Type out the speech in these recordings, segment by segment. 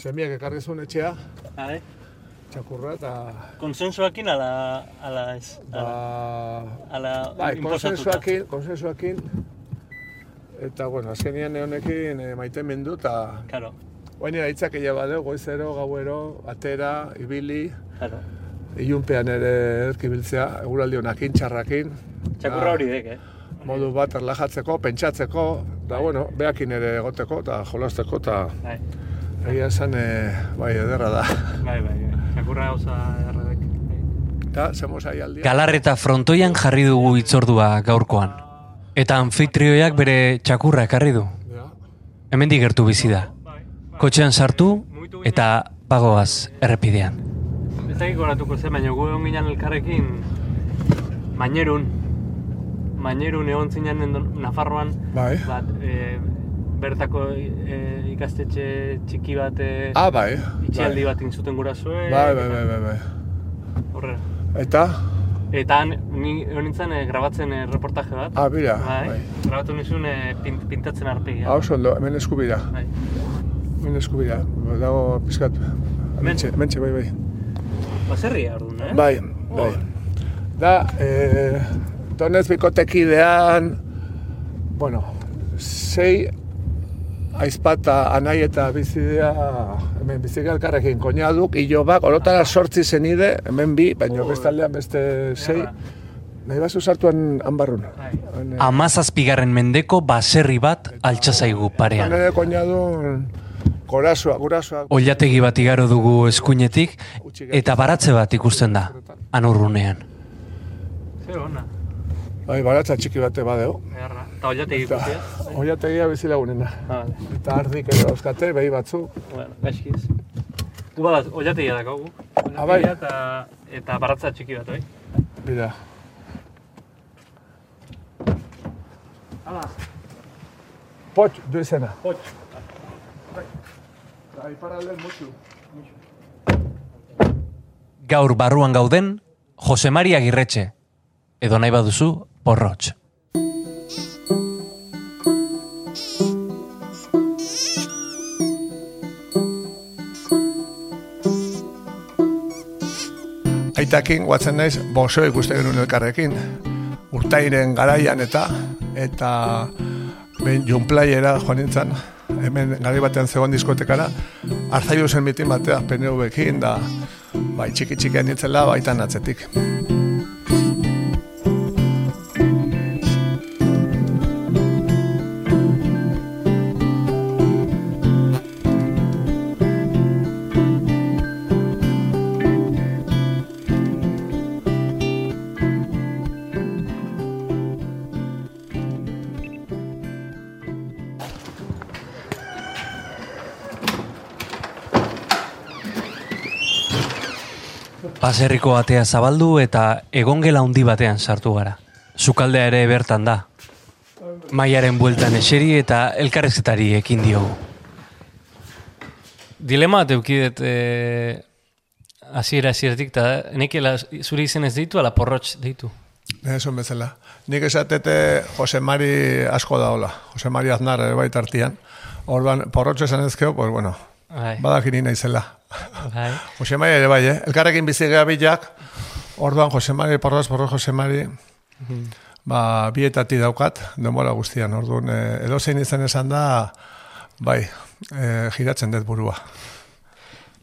Semiak ekarri zuen etxea, Bai. txakurra, eta... Konsensuakin ala, ala ez? Ba, Ala bai, konsensuakin, konsensuakin, eta, bueno, azkenien honekin e, maite mendu, eta Claro, Oain hitzak ila badeu, goizero, gauero, atera, ibili, claro. ilunpean ere erkibiltzea, eguraldi honakin, txarrakin. Txakurra hori dek, eh? Modu bat erlajatzeko, pentsatzeko, da, bueno, beakin ere egoteko, eta jolasteko, eta Bai, egia esan, e, bai, ederra da. bai, bai. bai. Txakurra gauza ahi aldia. Galarreta frontoian jarri dugu itzordua gaurkoan. Eta anfitrioiak bere txakurra ekarri du. Hemendik gertu bizi da. Kotxean sartu eta pagoaz errepidean. Ez dakik goratuko zen, baina gu egon ginen elkarrekin mainerun. Mainerun egon zinen Nafarroan, Bai. bat, e, bertako e, ikastetxe txiki bat e, Ah, bai. itxialdi bat inzuten gurasue. Bai, bai, bai, bai, bai. Horrela. Eta, Eta ni egon nintzen e, grabatzen e, reportaje bat. ah, bira, bai. bai. Grabatu nizun e, pint, pintatzen arpegia. Hau ondo, hemen eskubira, Bai. hemen eskubira. Dago pizkat, mentxe, mentxe, bai, bai. Baserria orduan, eh? Bai, bai. Da, eh, donez bikotekidean, bueno, sei aizpata anai eta bizidea, hemen bizidea elkarrekin koñaduk, ilobak, orotara sortzi zenide, hemen bi, baina bestaldean beste sei, nahi bazu sartuan hanbarrun. Bai. Amazazpigarren mendeko baserri bat altxa zaigu han parean. ere koñadun, gurasoa, gurasoa. Oilategi bat igaro dugu eskuinetik eta baratze bat ikusten da, anurrunean. Zer ona. Bai, baratza txiki bate badeo. Eta oiategi Eta, ikusia. oiategia bizilagunena. Ah, vale. Eta ardik ere dauzkate, behi batzu. Bueno, gaizkiz. Gu bat, oiategia dakagu. Ah, bai. Oiategia eta, eta baratza txiki bat, bai? Bida. Hala, Potx, du izena. hotx. Aiparalden mutu. Gaur barruan gauden, Jose Maria Agirretxe, edo nahi baduzu, porrotx. Aitakin guatzen naiz, boso ikuste genuen elkarrekin. Urtairen garaian eta, eta behin junplayera joan nintzen, hemen gari batean zegoen diskotekara, arzaiu zen mitin batea PNV-ekin, da bai txiki txikian nintzela baitan atzetik. Baserriko atea zabaldu eta egongela handi batean sartu gara. Sukaldea ere bertan da. Maiaren bueltan eseri eta elkarrezketari ekin diogu. Dilema bat eukidet eh, hasiera hasieratik eta nekela zure izen ez deitu ala porrotx deitu. Eson bezala. Nik esatete Jose Mari asko da hola. Jose Mari Aznar baita artian. Orban, porrotxo esan ezkeo, pues bueno, Bai. naizela. Bai. Jose Mari ere bai, eh? Elkarrekin bizi gea bilak, orduan Jose Mari, porroz, porroz Jose Mari, ba, bietati daukat, denbora guztian, orduan, eh, edozein izan esan da, bai, eh, giratzen dut burua.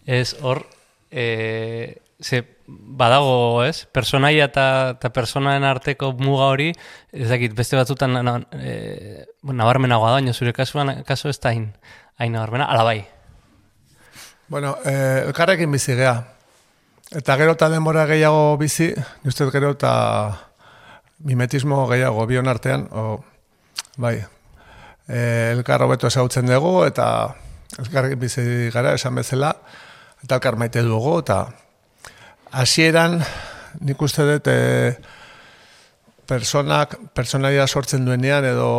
Ez hor eh, ze badago, ez? Personaia eta, personaen arteko muga hori, ez dakit, beste batzutan na, na, bueno, nabarmenagoa da, zure kasuan, kasu ez da hain, hain nabarmena, ala bai. Bueno, eh, elkarrekin bizi gea. Eta gero eta denbora gehiago bizi, uste gero eta mimetismo gehiago bion artean, o, bai, eh, elkar hobeto ezagutzen dugu, eta elkarrekin bizi gara esan bezala, eta elkar maite dugu, eta hasieran nik uste dut eh, personak, personaia sortzen duenean, edo,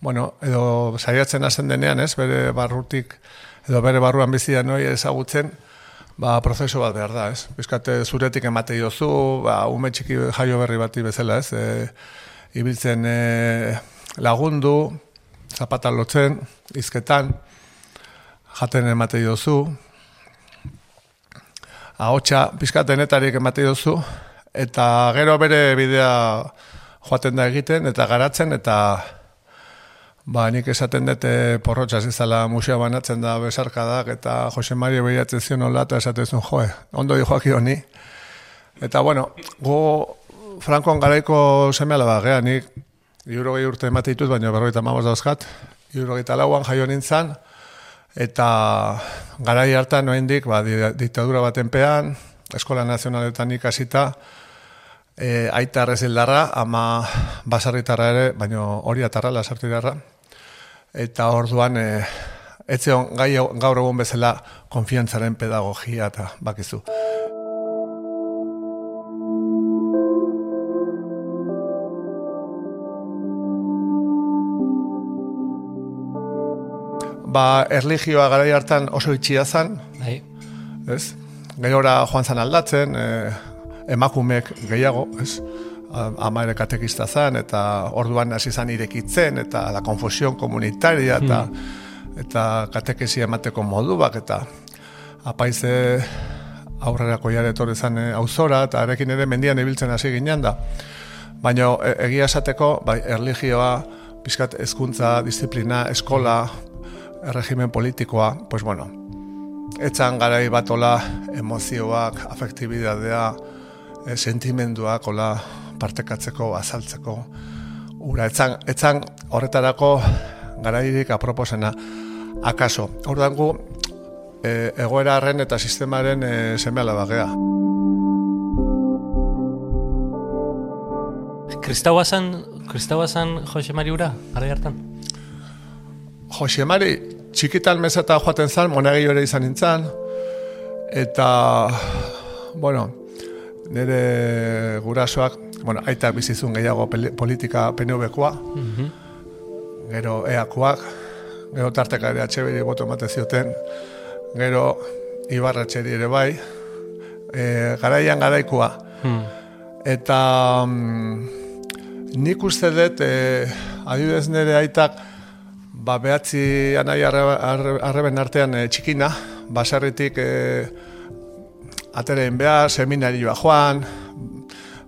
bueno, edo saiatzen hasten denean, ez, bere barrutik, edo bere barruan bizian noi ezagutzen, ba, prozesu bat behar da, ez? Bizkate zuretik emate diozu, ba, ume txiki jaio berri bati bezala, ez? E, ibiltzen e, lagundu, zapatan lotzen, izketan, jaten emate dozu, ahotsa pizkatenetarik emate dozu, eta gero bere bidea joaten da egiten, eta garatzen, eta ba, nik esaten dute porrotxaz izala museo banatzen da besarkadak, eta Jose Mario behiratzen zion hola, eta esaten zuen, joe, ondo di joaki honi. Eta bueno, go Frankoan garaiko semeala ba, gea, nik Iurogei urte emate ditut, baina berroita mamoz dauzkat. Iurogei talauan jaio nintzen, eta garai hartan noendik, ba, diktadura baten pean, Eskola Nazionaletan ikasita, e, aita arrezildarra, ama basarritarra ere, baina hori atarra, lasartidarra. Eta orduan, e, etzeon gai gaur egun bezala konfiantzaren pedagogia eta bakizu. ba, erligioa garai hartan oso itxia zen. Bai. Ez? Gehora joan zan aldatzen, e, emakumeek gehiago, ez? Ama ere katekista zen, eta orduan hasi zan irekitzen, eta la konfusion komunitaria, eta, hmm. eta katekesi emateko moduak, eta apaize aurrerako jare etorri zen e, auzora, eta arekin ere mendian ibiltzen hasi ginen da. Baina e, egia esateko, bai, erligioa, pizkat hezkuntza, disiplina, eskola, erregimen politikoa, pues bueno, etzan garai batola emozioak, afektibidadea, e, sentimenduak, ola, partekatzeko, azaltzeko, ura, etzan, etzan horretarako garairik aproposena, akaso. Hordan gu, e, egoeraren eta sistemaren e, semeala bagea. Kristaua zan, Kristaua zan Jose Mari Ura, gara hartan? Jose Mari, txikitan mesata joaten zan, monegi ere izan nintzen, eta, bueno, nire gurasoak, bueno, aita bizizun gehiago politika PNV-koa, mhm. gero EAkoak, gero tarteka ere atxe boto emate zioten, gero Ibarra ere bai, e, garaian garaikoa. Hmm. Eta mm, nik uste dut, e, adibidez nire aitak, ba, behatzi anai arreben artean e, txikina, baserritik e, atereen behar, seminarioa joan,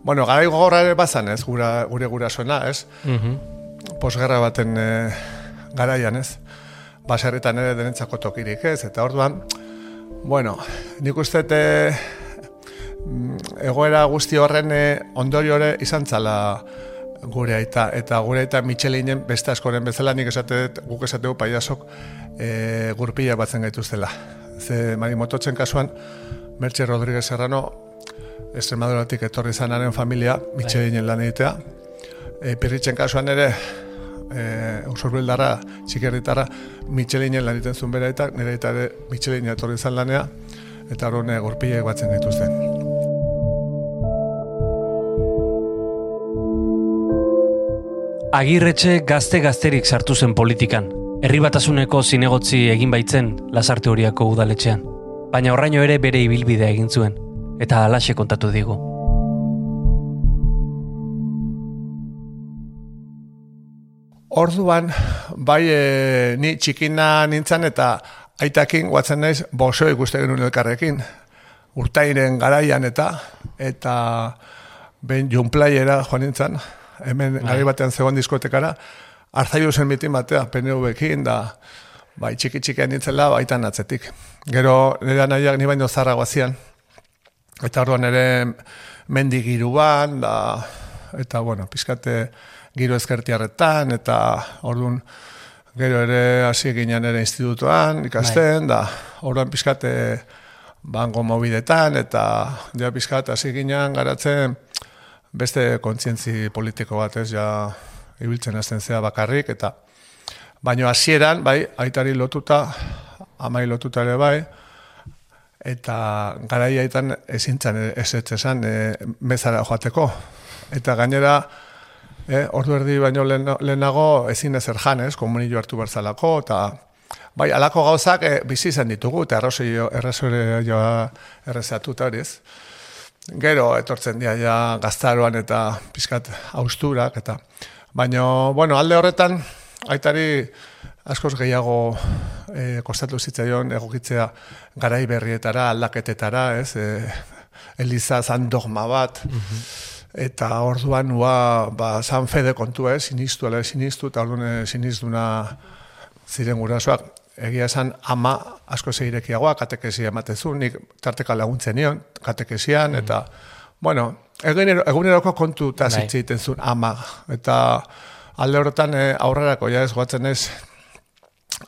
bueno, gara gogorra ere bazan ez, gura, gure gura zuena, ez? Mm Posgerra baten e, garaian, ez? Baserritan ere denentzako tokirik, ez? Eta orduan, bueno, nik uste te, egoera guzti horren ondorio ere izan zala, gure aita eta gure aita Michelinen beste askoren bezala nik esate guk esategu paiasok e, gurpila batzen gaituztela. Ze Mari Mototzen kasuan Merche Rodríguez Serrano Extremaduratik etorri zanaren familia Michelinen lan egitea. E, Pirritzen kasuan ere e, usurbildarra, txikerritara Michelinen lan egiten zuen bera eta nire eta ere Michelinen etorri zan lanea eta horren gurpila batzen gaituzten. Agirretxe gazte-gazterik sartu zen politikan. Herri batasuneko zinegotzi egin baitzen lasarte horiako udaletxean. Baina horraino ere bere ibilbidea egin zuen. Eta alaxe kontatu digu. Orduan, bai e, ni txikina nintzen eta aitakin guatzen naiz boso ikuste genuen elkarrekin. Urtairen garaian eta eta ben junplayera joan nintzen hemen bai. gari batean zegoen diskotekara, arzaiu zen mitin batea, PNV-ekin, da, bai, txiki txiki anitzela, baitan atzetik. Gero, nire nahiak ni baino zarra guazian, eta orduan ere mendi giruan, da, eta, bueno, pizkate giro ezkertiarretan, eta orduan, gero ere hasi ginen ere institutuan, ikasten, bai. da, orduan pizkate bango mobidetan, eta ja pizkate hasi ginen garatzen, beste kontzientzi politiko bat ez, ja, ibiltzen hasten zea bakarrik, eta baino hasieran bai, aitari lotuta, amai lotuta ere bai, eta garai aitan ezintzen ez ez esan e, mezara joateko. Eta gainera, e, ordu erdi baino lehenago ezin ezer jan, ez, komunillo hartu barzalako, eta bai, alako gauzak e, bizi zen ditugu, eta errosio, errezore joa errezatuta hori ez. Gero etortzen dira ja gaztaroan eta pizkat austurak eta baino bueno, alde horretan aitari askoz gehiago e, kostatu zitzaion egokitzea garai berrietara, aldaketetara, ez? E, Eliza zan dogma bat, eta orduan ua, ba, zan fede kontua, ez? Sinistu, ala sinistu, eta orduan eh, sinistuna ziren gurasoak. Egia esan ama asko zeirekiagoa, katekesia ematezu, nik tarteka laguntzen nion, katekesian, eta, bueno, egunero, eguneroko kontu eta Bai. zitziten zuen ama, eta alde horretan eh, aurrerako, ja ez goatzen ez,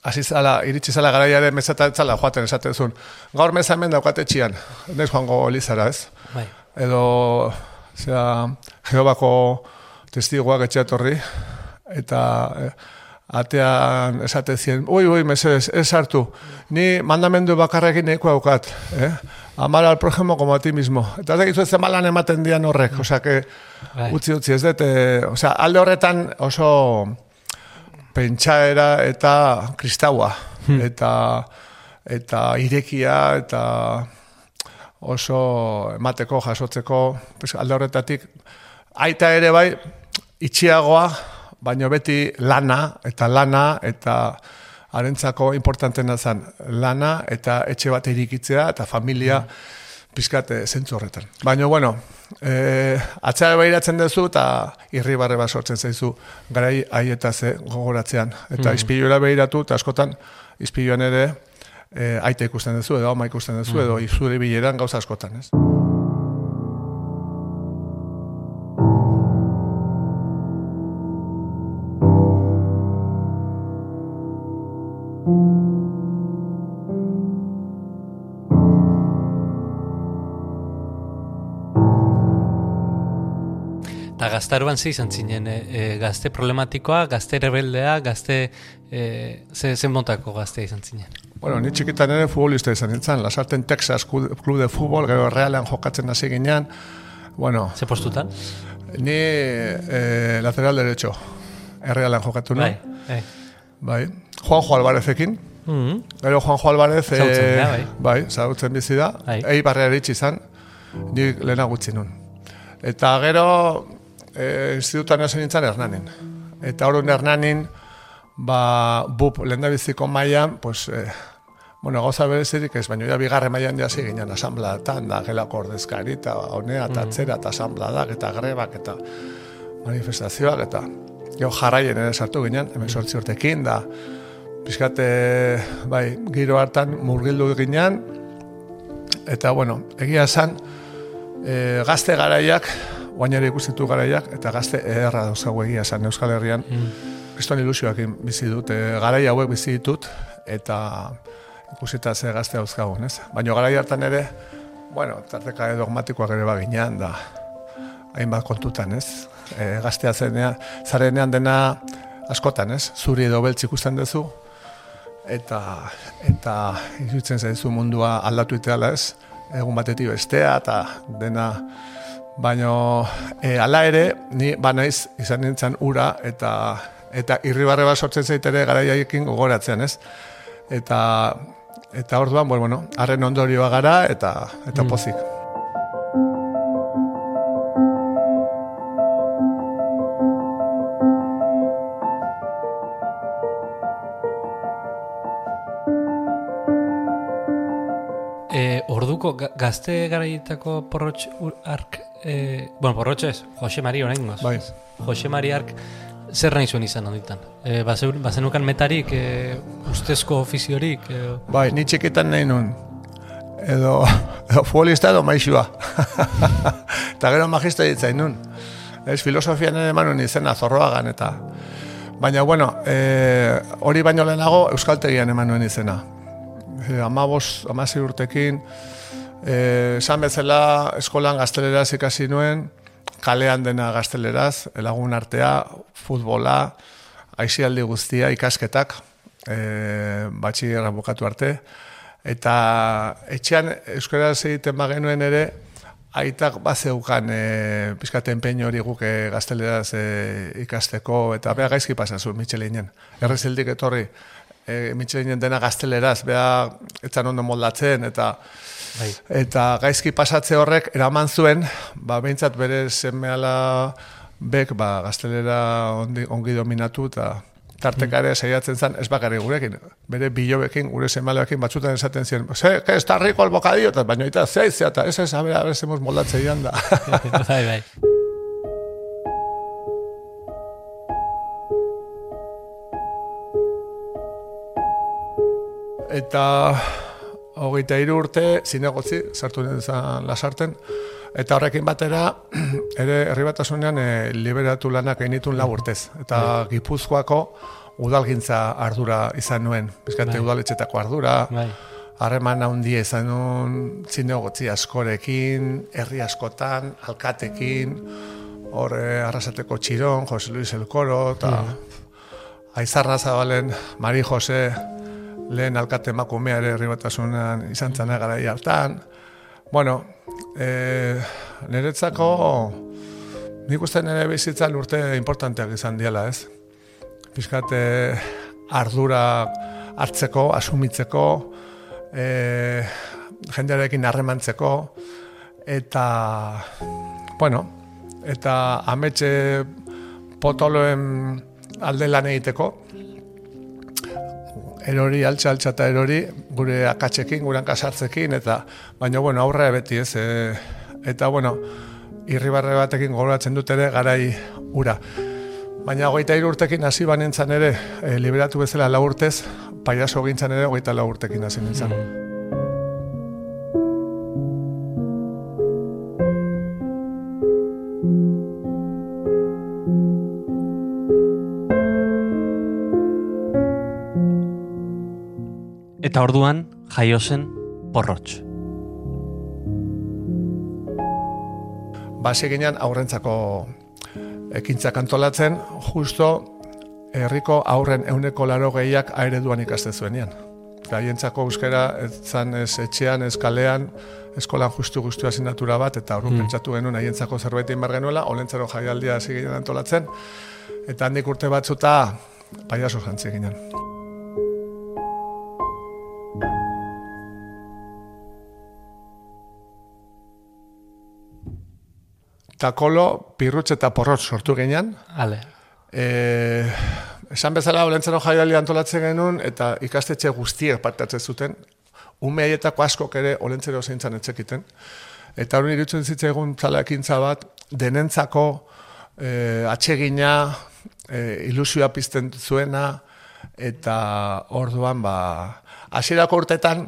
hasi zala, iritsi zala garaiare mesata ez zala joaten esaten zuen. Gaur meza hemen daukate txian, nez joango elizara ez. Bai. Edo, zera, Jehovako testiguak etxeatorri, eta eh, atean esate zien, ui, ui, mesedez, ez hartu, ni mandamendu bakarrekin nahiko daukat, eh? Amar al prójimo como a ti mismo. Eta ez dakizu ez malan ematen dian horrek, osea, que Bai. utzi, utzi, ez dut, eh, osea, alde horretan oso pentsaera eta kristaua, eta eta irekia, eta oso emateko, jasotzeko, pues, alde horretatik, aita ere bai, itxiagoa, baino beti lana, eta lana, eta harentzako importantena zen lana, eta etxe bat irikitzea, eta familia, pizkat zentzu horretan. Baina, bueno, eh, atzera behiratzen duzu eta irribarre bat sortzen zaizu garai haietaz eh, gogoratzean. Eta mm. izpiluera behiratu, eta askotan izpiluan ere eh, aita ikusten duzu, edo ama ikusten duzu, edo izure bileran gauza askotan, ez? Gaztaruan ze izan zinen, e, e, gazte problematikoa, gazte rebeldea, gazte, e, ze, ze montako gazte izan zinen. Bueno, ni txikitan ere futbolista izan nintzen, lasarten Texas Club de Fútbol, gero realean jokatzen hasi ginean, bueno, Ze postutan? ni eh, lateral derecho, errealean jokatu nuen. Bai, bai. Bai. Juanjo Alvarezekin. Mhm. Gero Juanjo Alvarez... Dira, bai. Bai, bizi da. Bai. Ei barrea eritsi izan, ni lehena gutxi nun. Eta gero, eh, institutan hasi nintzen Hernanin. Eta orduan Hernanin, ba, bup, lehen biziko mailan, pues, eh, bueno, gauza berezirik ez, baina ja bigarren mailan jasi ginen asambleatan, da gelako ordezkari, eta honea, eta atzera, eta asambladak, eta grebak, eta manifestazioak, eta jo jarraien ere sartu ginen, hemen sortzi urtekin, da. Pizkate, bai, giro hartan murgildu ginen, eta, bueno, egia esan, e, gazte garaiak, guain ere ikustitu garaiak, eta gazte ederra dauzagu egia esan Euskal Herrian, kriston ilusioakin bizi dut, e, garai hauek bizi ditut, eta ikusita ze gazte dauzkagun, ez? Baina garai hartan ere, bueno, tarteka dogmatikoak ere baginean, da, hainbat kontutan, ez? E, gaztea zenean, zarenean dena askotan, ez? Zuri edo beltz ikusten duzu, eta eta iruditzen zaizu mundua aldatu iteala ez, egun batetik bestea, eta dena, baino e, ala ere, ni banaiz izan nintzen ura, eta eta irribarre bat sortzen zaitere garaiaiekin gogoratzen, ez? Eta eta orduan, bueno, harren ondorioa gara eta eta pozik. E, orduko ga- gazte garaietako porrotx ark, e, bueno, porrotx ez, Jose Mari oraingoz. Bai. Jose Mari ark zer nahi zuen izan handitan? E, bazeu- bazenukan metarik, e, ustezko ofiziorik, e, Bai, ni txikitan nahi nun. Edo, edo futbolista edo maixua. eta gero magista ditzain nun. Ez, filosofian ere eman nun izena zorroagan eta... Baina, bueno, e, hori baino lehenago Euskaltegian eman nuen izena. E, amabos, amasi urtekin, esan bezala eskolan gazteleraz ikasi nuen, kalean dena gazteleraz, lagun artea, futbola, aizialdi guztia, ikasketak, e, batxillerra bukatu arte, eta etxean euskaraz egiten bagenuen ere, aitak bazeukan e, pizkate empeño hori guk gazteleraz e, ikasteko, eta bea gaizki pasazu Michelinen. Errezildik etorri, e, Michelinen dena gazteleraz, bea etzan ondo moldatzen, eta bai. eta gaizki pasatze horrek eraman zuen, ba, behintzat bere semeala bek, ba, gaztelera ondi, ongi dominatu, eta tarteka ere saiatzen zen, ez bakarrik gurekin, bere bilobekin, gure semaleekin batzutan esaten ziren, ze, que está rico el bocadillo, eta baina eta zei, ze, eta ez ez, a ver, a ver, zemos moldatzeian da. bai, bai. eta hogeita hiru urte zinegotzi, sartu nintzen lasarten, eta horrekin batera, ere herri batasunean e, liberatu lanak egin lau urtez. Eta Gipuzkoako udalgintza ardura izan nuen, bizkate Bai. udaletxetako ardura, Bai. harreman handia izan nuen zinegotzi askorekin, herri askotan, alkatekin, hor eh, arrasateko txiron, Jose Luis Elkoro, eta Aizarra Zabalen, Mari Jose, lehen alkate emakumea ere herri batasunan izan zana garai hartan. Bueno, e, niretzako nik uste nire bizitzan urte importanteak izan diela, ez? Piskat e, ardura hartzeko, asumitzeko, e, jendearekin harremantzeko, eta, bueno, eta ametxe potoloen alde lan egiteko, erori, altxa, altxa eta erori, gure akatsekin, gure hankasartzekin, eta, baina, bueno, aurre beti ez, e, eta, bueno, irribarre batekin gogoratzen dut ere garai ura. Baina hiru urtekin hasi banentzan ere, e, liberatu bezala lau urtez, paiaso gintzan ere hogeita lau urtekin hasi nintzen. Eta orduan, jaio zen porrotx. Basi ginen aurrentzako ekintzak antolatzen, justo herriko aurren euneko laro gehiak aereduan ikaste zuenean. Gaientzako euskara ez zan ez etxean, ez kalean, eskolan justu guztu asignatura bat, eta horren pentsatu genuen haientzako zerbait egin behar genuela, olentzero jaialdia hasi ginen antolatzen, eta handik urte batzuta paiaso jantzi ginen. Takolo, pirrutx eta porrot sortu ginen, Ale. E, esan bezala olentzero jaialdi antolatzen genuen eta ikastetxe guztiek parte hartzen zuten, ume haietako askok ere olentzero zeintzan etxekiten. Eta hori irutzen zitzaigun zala ekintza bat, denentzako e, atsegina, e, ilusioa pizten zuena, eta orduan, ba, hasierako urtetan,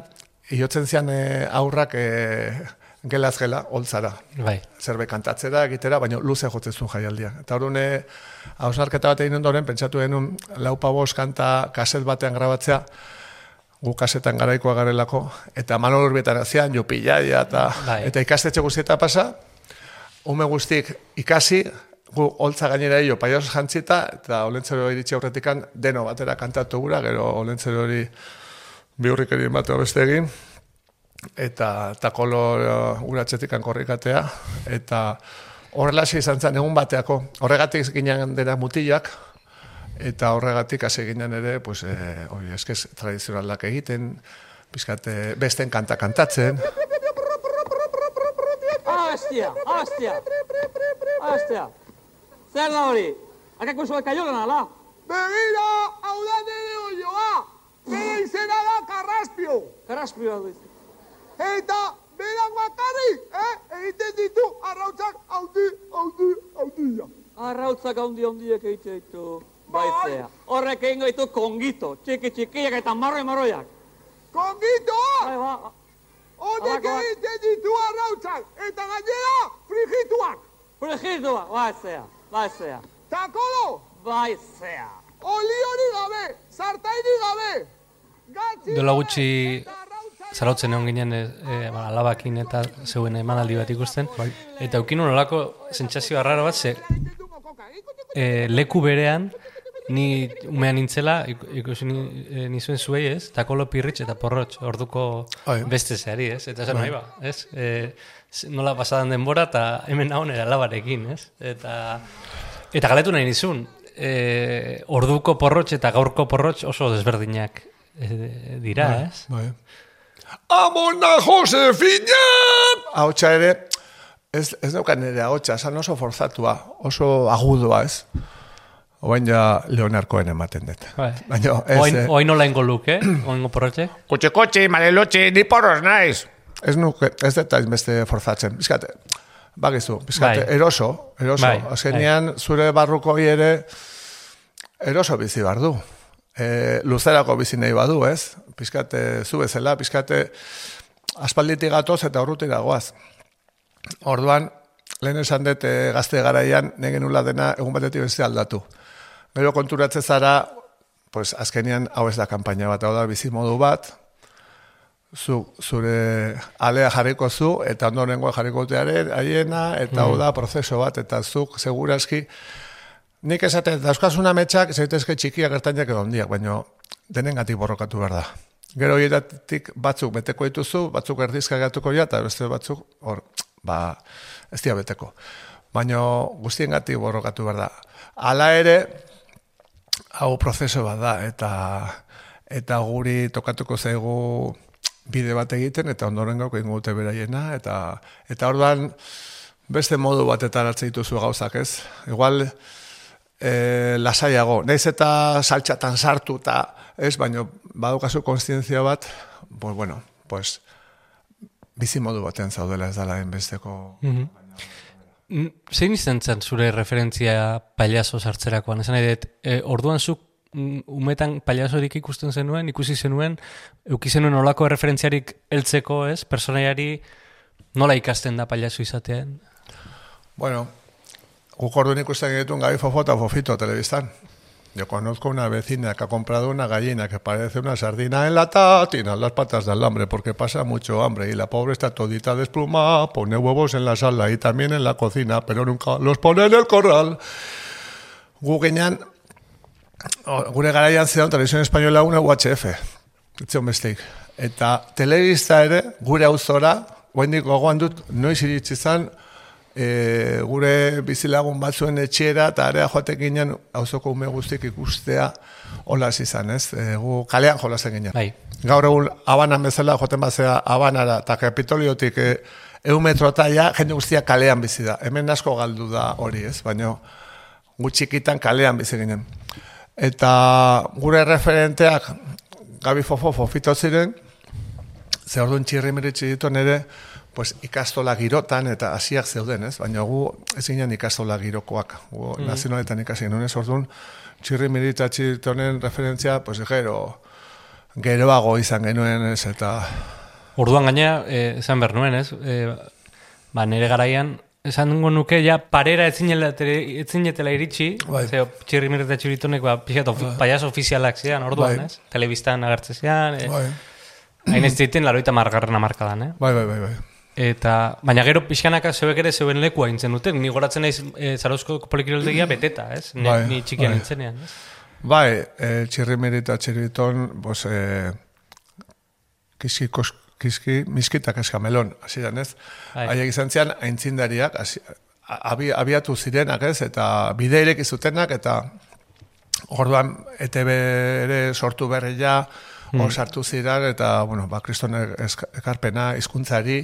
iotzen zian e, aurrak e, gelaz gela, holtzara Bai. zerbait kantatzera, egitera, baina luze jotzen zuen jaialdia. Eta hori hausnarketa bat egin ondoren, pentsatu genuen lau pabos kanta kaset batean grabatzea, gu kasetan garaikoa garelako, eta Manol Urbietan azian, Jupillaia, eta, Bai. eta ikastetxe guztieta pasa, ume guztik ikasi, gu holtza gainera hilo paios jantzita, eta olentzero iritsi aurretikan deno batera kantatu gura, gero olentzero hori biurrikerin bateo beste egin, eta takolo uh, uratzetik korrikatea, eta horrelaxe izan zen egun bateako. Horregatik ginen dena mutilak, eta horregatik hasi ginen ere, pues, eh, hori eskez tradizionalak egiten, pizkate besten kanta kantatzen, Astia, astia, astia. Zer da hori? Akako zua kaiolan ala? Begira, hau da nire oioa! Bere izena da Karraspio! Karaspioa du. Eta berak bakarrik, eh? Egiten ditu arrautzak hauti, hauti, hautia. Arrautzak handi handiek egite ditu. Baizea. Horrek egingo ditu kongito, txiki txikiak eta marroi marroiak. Kongito! Bai, ba, Honek Halakoak. egiten ditu arrautzak! Eta gainera, frigituak! frigitua, baizea, baizea, Takolo! baizea. Oli hori gabe! Zartaini gabe! Gatzi gabe, gutxi zarautzen egon ginen e, e, ba, alabakin eta zeuen emanaldi bat ikusten. Eta eukin olako sentsazio raro bat, ze e, leku berean, ni umean nintzela, ik- ikusi ni, e, nizuen zuei, ez? Takolo pirritx eta porrotx, orduko Bai. beste zeari, ez? Eta esan nahi ba, ez? E, nola pasadan denbora eta hemen nahoen alabarekin, ez? Eta, eta galetu nahi nizun, e, orduko porrotx eta gaurko porrotx oso desberdinak e, dira, ez? Bai. Amona Josefina! Ahotsa ere, ez, ez daukan nire ahotsa, esan oso forzatua, oso agudoa, ez? Oain ja Leonarkoen ematen dut. Bai. Baina ez... Oain, eh, oain nola ingo luke, oingo porrotxe? Kutxe kotxe, malelotxe, ni porros naiz. Ez nuke, ez dut beste forzatzen. Bizkate, bagizu, bizkate, Bai. eroso, eroso. Bai, Azkenean, zure barruko ere, eroso bizi bar du. E, luzerako bizi nahi badu, ez? Bizkate, zu bezala, bizkate, aspalditik gatoz eta urrutira goaz. Orduan, lehen esan dut eh, gazte garaian, negen nula dena egun batetik beste aldatu. Gero konturatze zara, pues azkenean hau ez da kanpaina bat, hau da bizimodu bat, zu, zure alea jarriko zu, eta ondorengoa jarriko tearen, haiena, eta hau da prozeso bat, eta zuk seguraski, nik esaten, dauzkazuna metxak, zaitezke txikiak gertainak edo handiak, baina denengatik borrokatu behar da. Gero hieratik batzuk beteko dituzu, batzuk erdizka gatuko ja, eta beste batzuk, hor, ba, ez dira beteko. Baina guztiengatik borrokatu behar da. Hala ere, hau prozeso bat da, eta eta guri tokatuko zaigu bide bat egiten, eta ondoren gauko ingo dute beraiena, eta, eta orduan beste modu batetan hartzen dituzu gauzak, ez? Igual, e, lasaiago, naiz eta saltxatan sartu, eta ez, baina badukazu konstientzia bat, pues bueno, pues, bizi modu batean zaudela ez dala besteko... Mm, Zein izan zen zure referentzia pailazo sartzerakoan? Esan nahi dut, e, orduan zuk mm, umetan pailazorik ikusten zenuen, ikusi zenuen, euki zenuen olako referentziarik heltzeko, ez? Personaiari nola ikasten da pailazo izatean? Bueno, guk ikusten genituen Gabi Fofo eta Fofito telebistan. Yo conozco una vecina que ha comprado una gallina que parece una sardina enlatada, tiene las patas de alambre porque pasa mucho hambre y la pobre está todita desplumada, pone huevos en la sala y también en la cocina, pero nunca los pone en el corral. Gu genean, o, gure garaian zeon televisión española una UHF, etzion bestik. Eta telebista ere, gure auzora, guendik gogoan dut, noiz iritsi e, gure bizilagun batzuen etxera eta area joatek ginen auzoko ume guztik ikustea holas izan, ez? E, gu kalean jolasen ginen. Bai. Gaur egun abanan bezala joaten bazea abanara eta kapitoliotik e, eun metro taia, jende guztia kalean bizi da. Hemen asko galdu da hori, ez? Baina gu txikitan kalean bizi ginen. Eta gure referenteak Gabi Fofo Fofito ziren, ze orduan txirri meritzi dituen ere, pues, ikastola girotan eta hasiak zeuden, ez? Baina gu ez ginen ikastola girokoak. Gu nazionaletan ikasi genuen, ez orduan txirri meritatzi dituen referentzia, pues, gero, geroago izan genuen, ez? Eta, Orduan gaina, eh, esan behar nuen, ez? Eh, ba, nire garaian, esan dungo nuke, ja, parera etzinetela iritsi, Bai. ze, txirri mirreta txiritonek, ba, pixat, ofi, paiazo ofizialak zean, orduan, Bai. ez? Telebistan agertze zean, eh, bai, hain ez ditzen, laroita margarren amarkadan, eh? bai, bai, bai, bai. Eta, baina gero pixkanaka zeuek ere zeuen lekua intzen duten, ni goratzen naiz e, Zarauzko polikiroldegia beteta, ez? Ni, Bai, ni txikian bai. nintzenean, ez? Bai, e, txirri merita txiriton, pues, e, kiski, kos, kiski, miskitak eskamelon, hasieran ez? Bai. Haiek izan zian, aintzindariak, hasi- abi, abiatu zirenak ez, eta bide ireki zutenak, eta orduan ETB ere sortu berria, hor sartu ziren, eta, bueno, ba, kriston ekarpena, hizkuntzari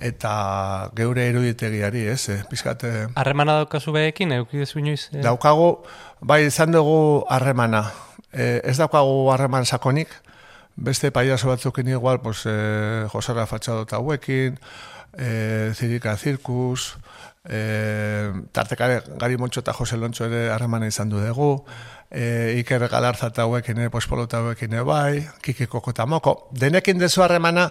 eta geure eruditegiari, ez? E, pizkate, Harremana daukazu behekin, eukidezu inoiz? eh? Daukagu, bai izan dugu harremana. E, ez daukagu harreman sakonik, beste paiaso batzukin igual, pues, e, Josara Fatxado eta hauekin, e, Zirika Zirkus, e, tartekare Gari Montxo eta Jose Lontxo ere harremana izan du dugu, e, Iker Galarza eta hauekin ere, pues, Polo eta hauekin ere bai, Kiki Koko eta Moko. Denekin dezu harremana,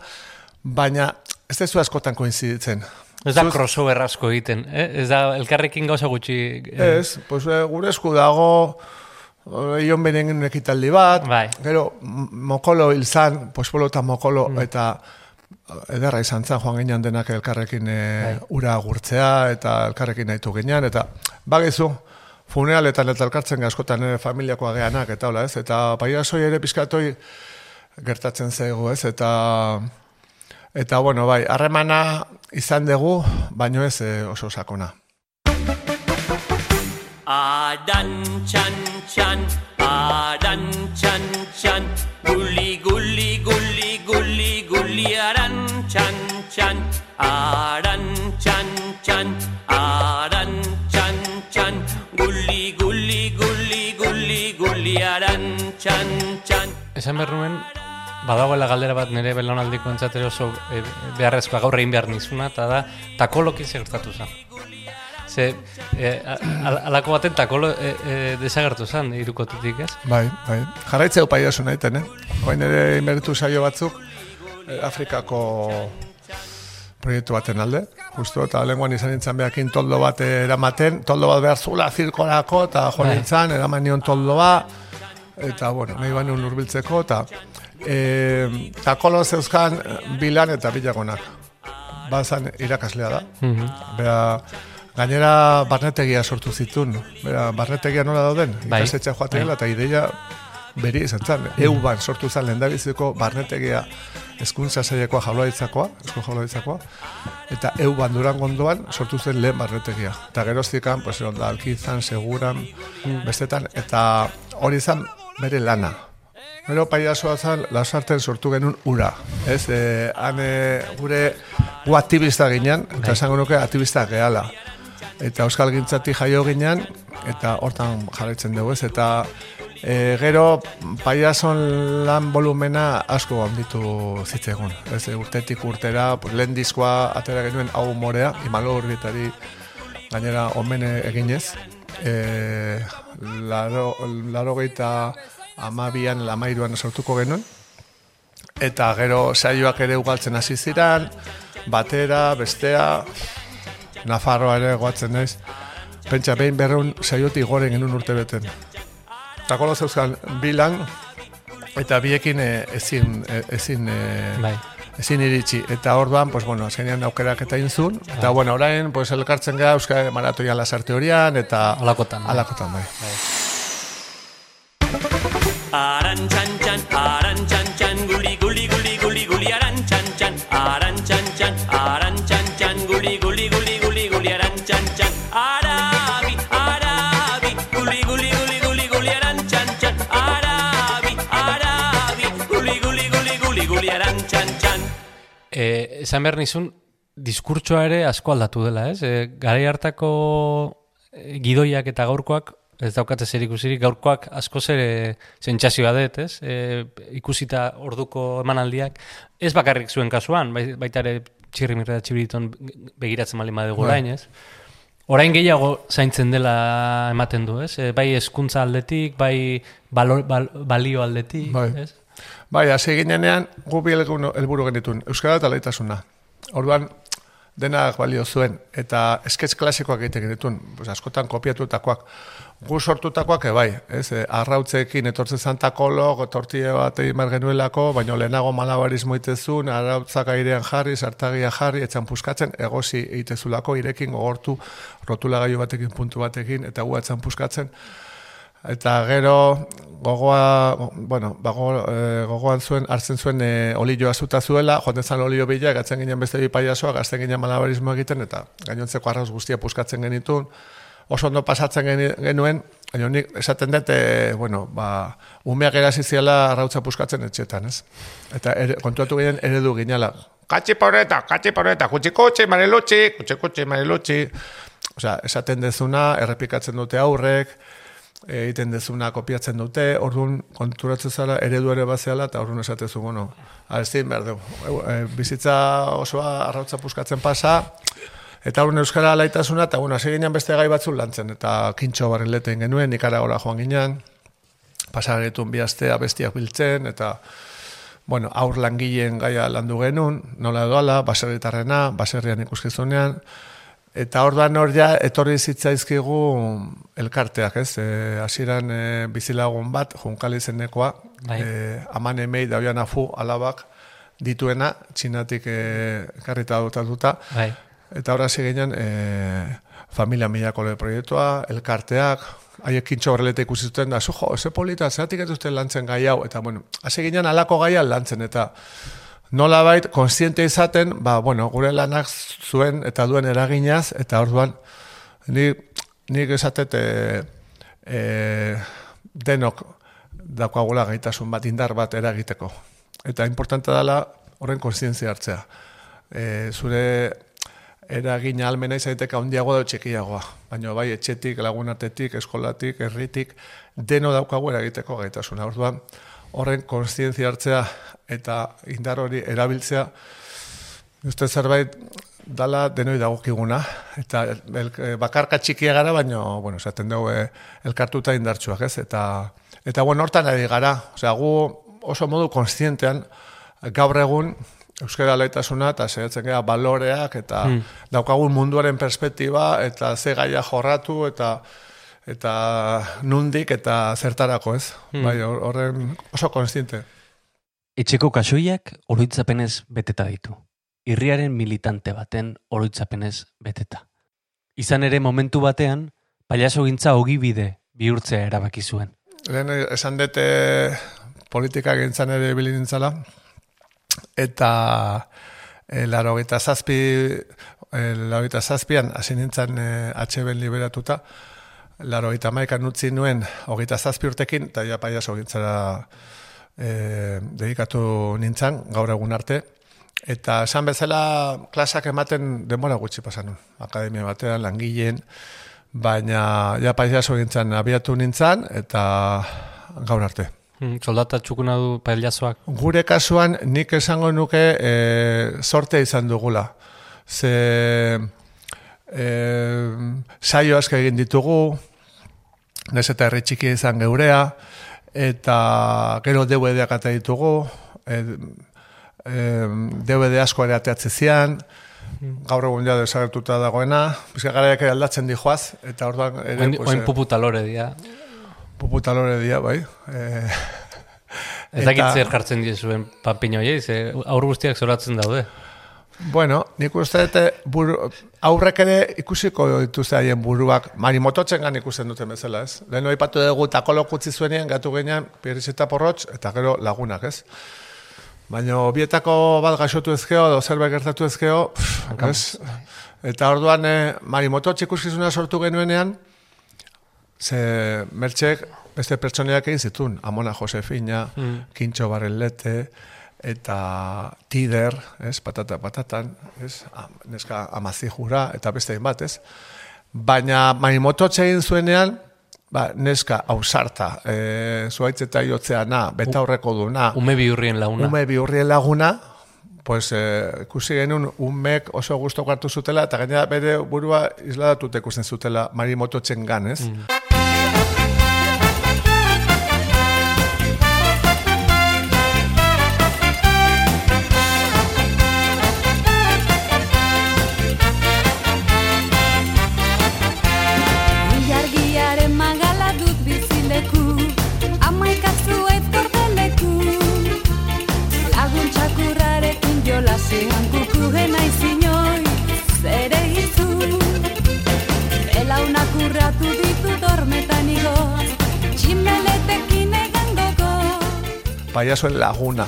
baina ez dezu askotan koinziditzen. Ez da crossover asko egiten, eh? Ez da elkarrekin gauza gutxi... eh, Ez, pues, eh, gure esku dago Ion beren ekitaldi bat, Bai. gero mokolo hil zan, pues polo eta mokolo, eta eh, ederra izan zen, joan ginean denak elkarrekin e, Bai. ura gurtzea, eta elkarrekin nahitu ginean, eta bagizu, funeraletan eta elkartzen askotan ere familiakoa geanak, eta hola ez, eta paiasoi ere pizkatoi gertatzen zaigu, ez, eta Eta bueno, bai, harremana izan dugu, baino ez eh, oso sakona. Adan txan txan, adan txan txan, guli guli guli guli guli aran txan txan, aran txan txan, aran txan txan, guli guli guli guli guli aran txan txan. Esan behar nuen, badagoela galdera bat nire belaunaldiko entzatero oso e, beharrezkoa gaur egin behar nizuna, eta da, takolokin segertatu zen. Ze, e, al- alako baten takolo e, e, desagertu zen, irukotetik, ez? Bai, bai. Jarraitzeu paiasun egiten, eh? Hoin ere inbertu saio batzuk, Afrikako proiektu baten alde, justu, eta lenguan izan nintzen behakin toldo bat eramaten, toldo bat behar zula zirkorako, eta jo Bai. nintzen, eraman nion toldoa, eta, bueno, nahi baino urbiltzeko, eta e, takolo zeuzkan bilan eta bilagonak. Bazan irakaslea da. Bera, gainera barnetegia sortu zitun. Bera, barnetegia nola dauden? Bai. Ikastetxea joaten dela, eta ideia beri izan zen. Euban sortu zen lehendabiziko barnetegia hezkuntza sailekoa jaurlaritzakoa, esko jaurlaritzakoa, eta euban duran gondoan sortu zen lehen barnetegia. Eta geroztikan, pues, eron da, alkizan, seguran, bestetan, eta hori izan bere lana. Gero paiasoa zen, lasarten sortu genuen ura. Ez, e, han e, gure gu aktivista ginen, eta esango nuke aktivista gehala. Eta Euskal Gintzatik jaio ginen, eta hortan jarraitzen dugu ez, eta e, gero paiason lan volumena asko handitu zitzegun. Ez, e, urtetik urtera, pues, lehen diskoa atera genuen hau morea, imalo urbitari gainera omene eginez. E, laro, laro geita amabian, lamairuan sortuko genuen. Eta gero saioak ere ugaltzen hasi ziran, batera, bestea, Nafarroa ere goatzen naiz. Pentsa, behin berreun saiotik goren genuen urte beten. Takolo zeuzkan bilan, eta biekin eh, ezin, eh, ezin, eh, Bai. ezin iritsi. Eta orduan, pues, bueno, azkenean aukerak eta inzun. Eta, bueno, orain, pues, elkartzen gara Euskal Maratoian lasarte horian, eta... Alakotan, bai. Alakotan, bai. Aran chan chan, aran chan chan, guli guli guli guli guli aran chan chan, aran chan chan, aran chan chan, guli guli guli guli guli aran chan chan, arabi arabi, guli guli guli guli guli aran chan chan, arabi arabi, guli guli guli guli guli aran chan chan. E, esan behar nizun, diskurtsoa ere asko aldatu dela, ez? E, garai hartako e, gidoiak eta gaurkoak, ez daukate zer ikusirik, gaurkoak asko ere sentsazioa dut, ez? E, ikusita orduko emanaldiak, ez bakarrik zuen kasuan, bai- baita ere txirri mirra txibiriton begiratzen bali badugu Bai. orain, ez? Orain gehiago zaintzen dela ematen du, ez? E, bai hezkuntza aldetik, bai balo, bal, balio aldetik, Bai. ez? Bai, hasi ginenean, gu bi helburu helburu genitun, Euskara eta laitasuna. Orduan, denak balio zuen, eta esketz klasikoak egiten genitun, pues, askotan kopiatutakoak. Gu sortutakoak ebai, ez, e, arrautzekin etortzen zantakolo, tortilla bat egin genuelako, baina lehenago malabarismo itezun, arrautzak airean jarri, sartagia jarri, etxan puskatzen, egosi egitezulako, irekin gogortu, rotulagailu batekin, puntu batekin, eta gu etxan puskatzen, Eta gero gogoa, bueno, bago, e, gogoan zuen, hartzen zuen e, olioa zuta zuela, joaten zan olio bila, gatzen ginen beste bi paiasoa, gazten ginen malabarismo egiten, eta gainontzeko arrauz guztia puskatzen genitun, oso ondo pasatzen genuen, baina nik esaten dut, e, bueno, ba, umeak erasi ziela arrautza puskatzen etxetan, ez? Eta ere, kontuatu ginen eredu ginela, katxi porreta, katxi porreta, kutsi kutsi, marilutxi, kutsi kutsi, marilutxi, Osea, esaten dezuna, errepikatzen dute aurrek, egiten dezuna kopiatzen dute, orduan konturatzen zara eredu ere bazeala, eta orduan esatezu, bueno, ezin behar dugu. E, bizitza osoa arrautza puskatzen pasa, eta orduan euskara alaitasuna, eta bueno, hasi ginen beste gai batzuk lantzen, eta kintxo barrileten genuen, ikaragora joan ginen, pasagetun bi astea bestiak biltzen, eta bueno, aur langileen gaia landu genuen, nola doala, baserritarrena, baserrian ikuskizunean, Eta orduan hor ja, etorri zitzaizkigu elkarteak, ez? E, hasieran e, bizilagun bat, junkali zenekoa, Bai. e, aman emei dauan afu alabak dituena, txinatik e, karrita dutatuta. Bai. Eta horra ginen e, familia milako le proiektua, elkarteak, haiek kintxo horrelete ikusi zuten, da, zu jo, ze polita, zeratik ez duzten lantzen gai hau, eta bueno, hasi ginen alako gaia lantzen, eta nola bait, konstiente izaten, ba, bueno, gure lanak zuen eta duen eraginaz, eta orduan, ni, nik esatet, e, e, denok daukagula gaitasun bat, indar bat eragiteko. Eta importante dela horren konstientzia hartzea. E, zure eragina almena izaiteka handiago da txikiagoa. Baina bai etxetik, lagunatetik, eskolatik, herritik, deno daukagu eragiteko gaitasuna. Orduan, horren konstientzia hartzea eta indar hori erabiltzea, uste zerbait dala denoi dagokiguna, eta el, bakarka txikia gara, baina, bueno, esaten dugu eh, elkartuta indartsuak, ez? Eta, eta bueno, hortan ari gara, osea, gu oso modu konstientean, gaur egun, Euskara laitasuna eta saiatzen gara baloreak eta Hmm. daukagun munduaren perspektiba eta ze gaia jorratu eta eta nundik eta zertarako ez. Hmm. Bai, hor- horren oso konstiente. Etxeko kasoiak oroitzapenez beteta ditu. Irriaren militante baten oroitzapenez beteta. Izan ere momentu batean, pailaso gintza ogibide bihurtzea erabaki zuen. Lehen esan dute politika gintzan ere ibili nintzala, eta e, laro gita zazpi, e, laro gita zazpian, hasi nintzen e, HB liberatuta, laro gita maikan utzi nuen, hogeita zazpi urtekin, eta ja paiaso gintzara e, dedikatu nintzen, gaur egun arte, Eta esan bezala klasak ematen denbora gutxi pasan. Akademia batean, langileen, baina ja paisaso gintzen abiatu nintzen, eta gaur arte. Mm, Soldata txukuna du pailazoak. Gure kasuan nik esango nuke e, sorte izan dugula. Ze e, saio asko egin ditugu, nez eta herri txiki izan geurea, eta gero DVD-ak ata ditugu, e, e, DVD asko ere ateatze zian, gaur egun ja desagertuta dagoena, bizka garaiak ere aldatzen dijoaz, eta orduan. Oin, pues, oin eh, puputalore dira. Puputalore dia, bai. E, Ez dakit eta- zer jartzen diezuen papiño horiei, ze aur guztiak zoratzen daude. Bueno, nik uste dute buru, aurrek ere ikusiko dituzte haien buruak, marimototzen gan ikusten duten bezala, ez? Lehen aipatu dugu takolo kutzi zuenean, gatu genean, pierriz eta porrotx, eta gero lagunak, ez? Baina bietako bat gaixotu ezkeo, edo zerbait gertatu ezkeo, pff, ez? Eta orduan, eh, marimototx ikuskizuna sortu genuenean, ze mertxek beste pertsoneak egin zituen, Amona Josefina, Mm. Kintxo Barrelete, eta Tider, ez, patata patatan, ez, neska amazijura, eta beste bat, ez. Baina marimototxe egin zuenean, ba, neska ausarta, e, zuaitz eta jotzeana, beta horreko duna, Ume bihurrien launa. ume bihurrien laguna, pues, eh, ikusi genuen umek oso gusto hartu zutela, eta gainera bere burua isladatuta ikusten zutela marimototxen gan, ez? Paiasoen laguna.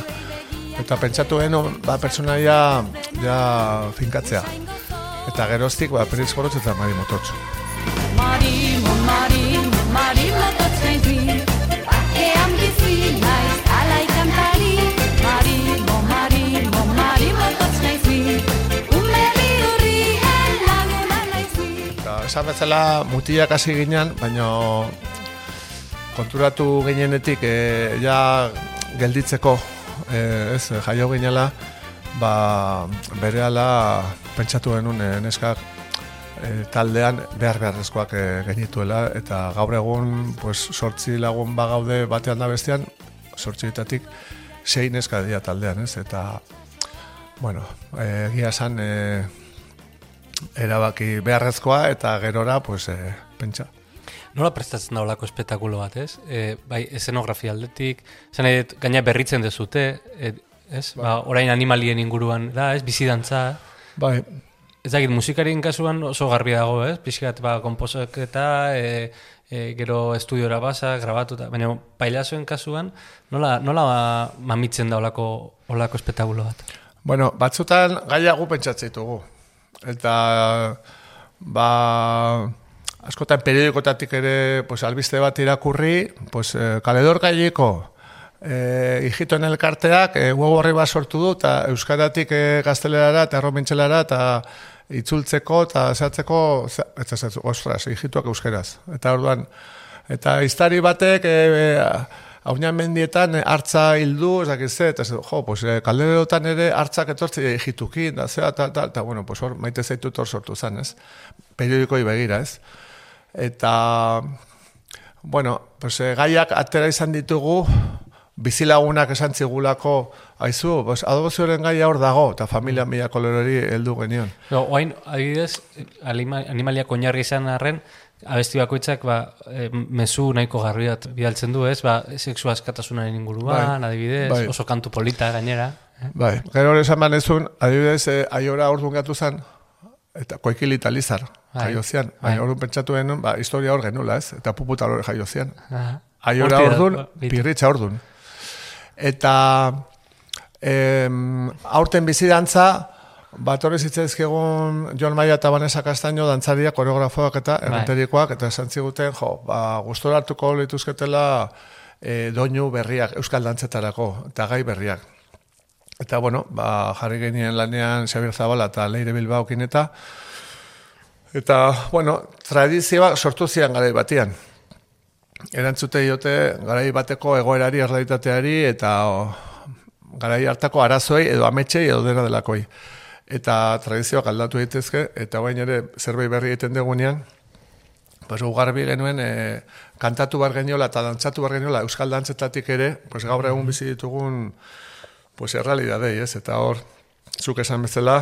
Eta pentsatu genuen, ba, pertsonaia ja finkatzea. Eta geroztik, ba, periz gorotz eta marimototxo. Marimo, marimo, marimo totzaizi Bakean bizi naiz alai kantari Marimo, marimo, marimo totzaizi Ume bihurrien laguna naizi Eta esan bezala mutilak hasi ginen, baina konturatu ginenetik e, ja gelditzeko, e, ez, jaio ginela, ba, berehala pentsatu genuen e, neskak e, taldean behar beharrezkoak e, genituela, eta gaur egun pues, sortzi lagun bagaude batean da bestean, sortzietatik sei neska dira taldean, ez, eta bueno, e, egia esan e, erabaki beharrezkoa eta gerora pues eh, pentsa. Nola prestatzen da olako espetakulo bat, ez? E, bai, eszenografia aldetik, zen dut, gaina berritzen dezute, e, ez? Ba, orain animalien inguruan, da, ez? Bizidantza, Bai, Ez dakit, musikarien kasuan oso garbi dago, ez? Pixkat, ba, komposaketa, e, e, gero estudiora basa, grabatuta, baina pailazoen kasuan, nola, nola mamitzen da olako, olako espetakulo bat? bueno, batzutan gaiago pentsatzen ditugu. Eta ba askotan periodikotatik ere pues, albiste bat irakurri, pues, eh, kaledor gaieko eh, hijitoen elkarteak eh, web horri bat sortu du, eta euskaratik eh, gaztelerara eta erromintxelara eta itzultzeko eta zehatzeko, ze- eta ez, ostras, hijituak euskeraz. Eta orduan, eta iztari batek e, haunean mendietan hartza hildu, ez dakiz ze, eta jo, pues, kalderotan ere hartzak etortzi egitukin, da zea, tal, tal, eta, bueno, pues hor, maite zaitut hor sortu zen, ez? Periodikoi begira, ez? Eta, bueno, pues, eh, gaiak atera izan ditugu, bizilagunak esan zigulako, aizu, pues, adobozioaren gaia hor dago, eta familia mila kolorori heldu genion. No, oain, adibidez, animaliak oinarri izan arren, abesti bakoitzak ba, e, mezu nahiko garbi bat bidaltzen du, ez? Ba, sexu askatasunaren inguruan, Bai. adibidez, Bai. oso kantu polita gainera. eh? Bai, gero esan manezun, adibidez, eh, aiora orduan gatu zen, eta koikili eta lizar, Bai. jaio zian. Bai. Baina orduan pentsatu genuen, ba, historia hor genula, ez? Eta puputa hor jaio zian. Aiora da, orduan, ba, pirritxa orduan. Eta em, aurten bizidantza, bat horrez zitzaizkegun Jon Maia eta Vanessa Castaño dantzariak, koreografoak eta Bai. errenterikoak, eta esan ziguten, jo, ba, gustora hartuko lituzketela e, doinu berriak, euskal dantzetarako, eta gai berriak. Eta, bueno, ba, jarri genien lanean Xabier Zabala eta Leire Bilbaokin eta, eta, bueno, tradizioa sortu zian garai batian. Erantzute diote garai bateko egoerari, errealitateari eta o, garai hartako arazoei edo ametsei edo dena delakoi. Eta tradizioak aldatu daitezke eta bain ere zerbait berri egiten degunean, pues garbi genuen e, kantatu bar geniola eta dantzatu bar geniola euskal dantzetatik ere, pues gaur egun bizi ditugun pues errealidadei, ez? Eta hor, zuk esan bezala,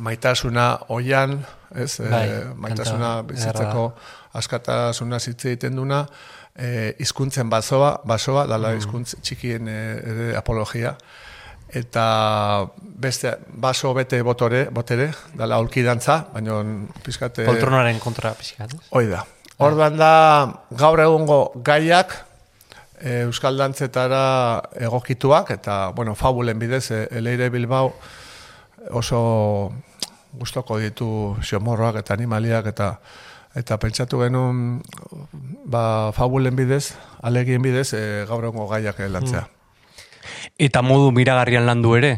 maitasuna oian, ez? Bai, e, maitasuna kanta bizitzeko askatasuna hitz egiten duna, e, hizkuntzen basoa, basoa, dala hizkuntz txikien e, apologia, eta beste baso bete botore, botere, dala aulki dantza, baina pizkate... Poltronaren kontra pixkat, ez? Hoi da. Orduan da, gaur egungo gaiak, Euskal Dantzetara egokituak, eta, bueno, fabulen bidez, e, Eleire Bilbao oso gustoko ditu xomorroak eta animaliak, eta eta pentsatu genuen ba, fabulen bidez, alegien bidez, e, gaur egungo gaiak lantzea. Eta modu miragarrian landu ere,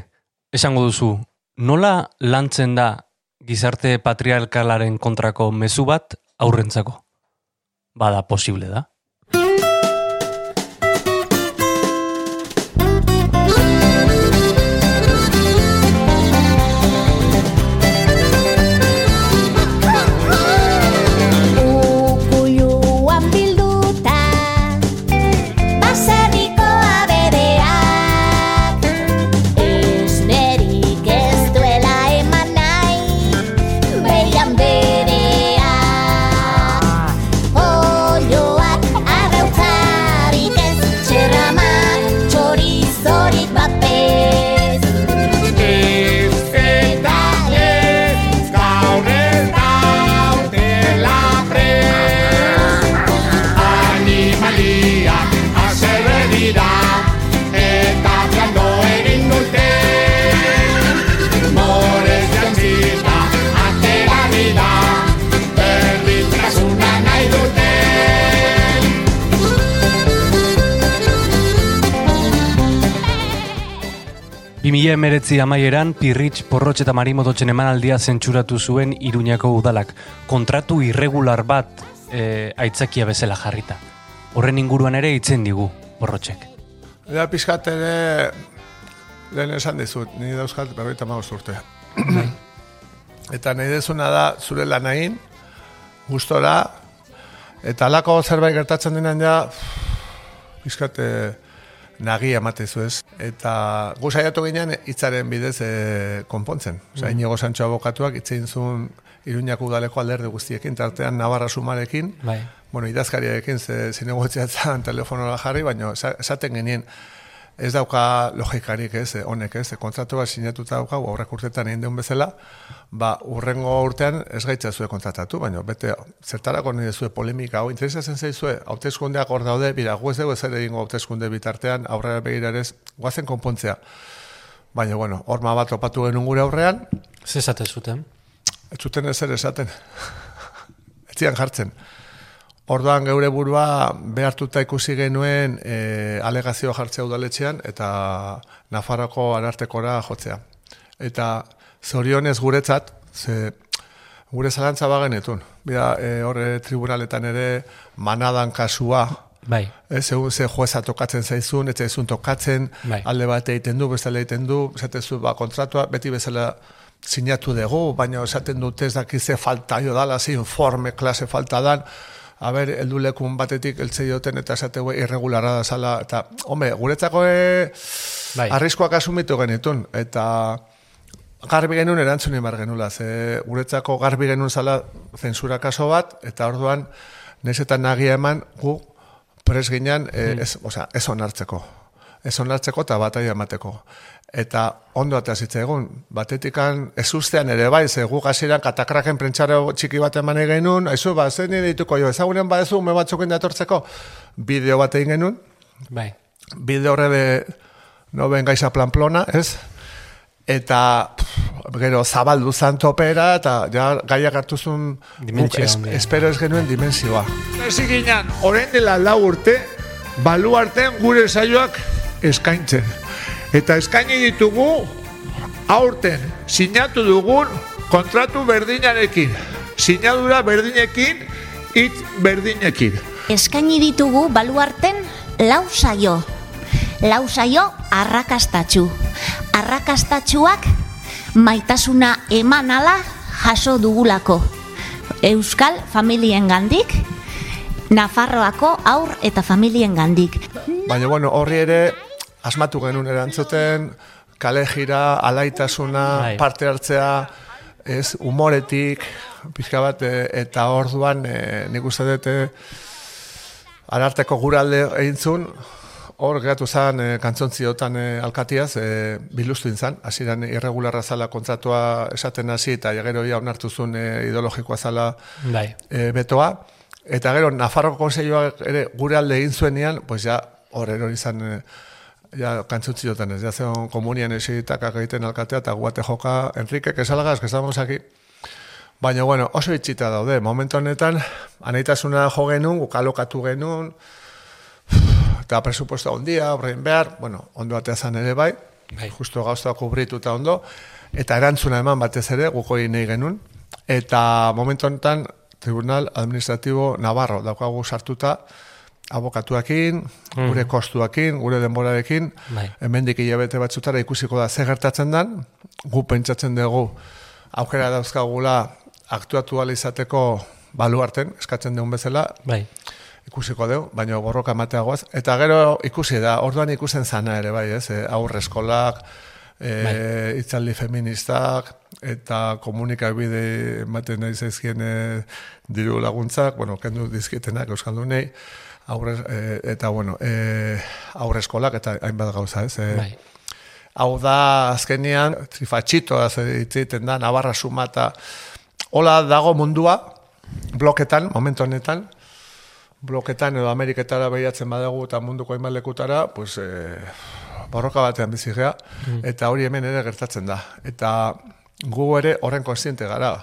esango duzu, nola lantzen da gizarte patriarkalaren kontrako mezu bat aurrentzako? Bada posible da. 2000 emeretzi amaieran, Pirritx, Porrotx eta Marimototxen emanaldia zentsuratu zuen Iruñako udalak. Kontratu irregular bat e, aitzakia bezala jarrita. Horren inguruan ere itzen digu, Porrotxek. Eta pixkat ere, lehen esan dizut, ni dauzkat berroita magoz urte. eta nahi dezuna da, zure lanain, gustora, eta alako zerbait gertatzen denan ja, pixkat eh, nagia ematezu ez. Eta gu saiatu ginen hitzaren bidez e, konpontzen. Osa, Mm. Inigo Sancho abokatuak itzein zuen Iruñako udaleko alderdi guztiekin, tartean Navarra Sumarekin, Bai. bueno, idazkariarekin ze zinegotziatzen telefonora jarri, baina esa- esaten genien ez dauka logikarik ez, eh, honek ez, kontratu bat sinatuta dauka, aurrek urtetan egin deun bezala, ba, urrengo urtean ez gaitza zue kontratatu, baina bete, zertarako nire zue polemika, hau interesatzen zaizue, hauteskundeak hor daude, bira, gu ez dugu ezer egingo hauteskunde bitartean, aurrera begirarez, guazen konpontzea. Baina, bueno, horma bat topatu genuen gure aurrean, Ze esate zuten? ez zuten ezer esaten. ez zian jartzen. Orduan geure burua behartuta ikusi genuen e, alegazio jartzea udaletxean eta Nafarroko arartekora jotzea. Eta zorionez guretzat, ze gure zalantza bagenetun. Bida, e, horre tribunaletan ere manadan kasua Bai. Ez, segun ze jueza tokatzen zaizun, ez zaizun tokatzen, Bai. alde bat egiten du, beste egiten du, esatezu, ba, kontratua beti bezala sinatu dugu, baina esaten dute ez dakiz ze falta jo dala, ze informe, klase falta dan, a ber, eldu lekun batetik eltze joten eta esategu irregularra da zala, eta, home, guretzako e, Bai. arriskoak asumitu genitun, eta garbi genuen erantzun emar genula, ze guretzako garbi genuen zala zensura kaso bat, eta orduan, nahiz eta nagia eman, gu pres ginen, e, ez, osea, ez onartzeko. Ez onartzeko eta bataia emateko. Eta ondo eta egun, batetikan ez ustean ere bai, ze gu gaziran katakraken prentsaro txiki bat eman genuen, aizu, ba, zen nire dituko jo, ezagunen badezu, me batzukin datortzeko, bideo bat egin genuen, Bai. bideo horre de no bengaiza planplona, ez? Eta pff, gero zabaldu zan topera, eta ja gaiak hartuzun es, espero ez genuen dimensioa. Hasi ginen, orain dela lau urte, baluarten gure saioak eskaintzen. Eta eskaini ditugu, aurten, sinatu dugun kontratu berdinarekin. Sinadura berdinekin, hitz berdinekin. Eskaini ditugu baluarten lau saio. Lau saio arrakastatxu. Arrakastatxuak maitasuna eman ala jaso dugulako. Euskal familien gandik, Nafarroako aur eta familien gandik. Baina, bueno, horri ere, asmatu genuen erantzuten, kale jira, alaitasuna, Bai. parte hartzea, ez, humoretik, pixka bat, e, eta orduan, e, nik uste dut, e, ararteko guralde egintzun, hor geratu zen e, kantzontziotan e, alkatiaz, e, bilustu intzan, hasieran irregularra zala kontratua esaten hasi, eta gero ja onartu zuen e, ideologikoa zala Bai. e, betoa, eta gero Nafarroko konseioak ere gure alde egin zuenean, pues ja, hor erori izan, e, ja, kantzutziotan ez, ja zeon komunian esitakak egiten alkatea, eta guate joka, Enrique, que salgas, que estamos aquí. Baina, bueno, oso itxita daude, momentu honetan, anaitasuna jo genuen, gukalokatu genuen, eta presupuesto ondia, horrein behar, bueno, ondo atea zan ere bai, Bai. justo gauzta kubritu eta ondo, eta erantzuna eman batez ere, guko egin nahi genuen, eta momentu honetan, Tribunal Administratibo Navarro daukagu sartuta, abokatuakin, gure kostuakin, gure denborarekin, Bai. hemendik hilabete batzutara ikusiko da ze gertatzen dan, gu pentsatzen dugu aukera dauzkagula aktuatu izateko baluarten, eskatzen dugun bezala, Bai. ikusiko dugu, baina borroka emateagoaz. Eta gero ikusi da, orduan ikusen zana ere bai, ez? E, aurre eskolak, e, itzaldi feministak, eta komunikabide ematen nahi zaizkien e, diru laguntzak, bueno, kendu dizkietenak euskaldunei, aurre, e, eta bueno, e, aurre eskolak, eta hainbat gauza, ez? E, Bai. Hau da, azkenean, trifatxitoa hitz egiten da, Navarra sumata, hola dago mundua, bloketan, momentu honetan, bloketan edo Ameriketara behiatzen badago eta munduko hainbat lekutara, pues, e, borroka batean bizi gea, eta hori hemen ere gertatzen da. Eta gu ere horren konstiente gara.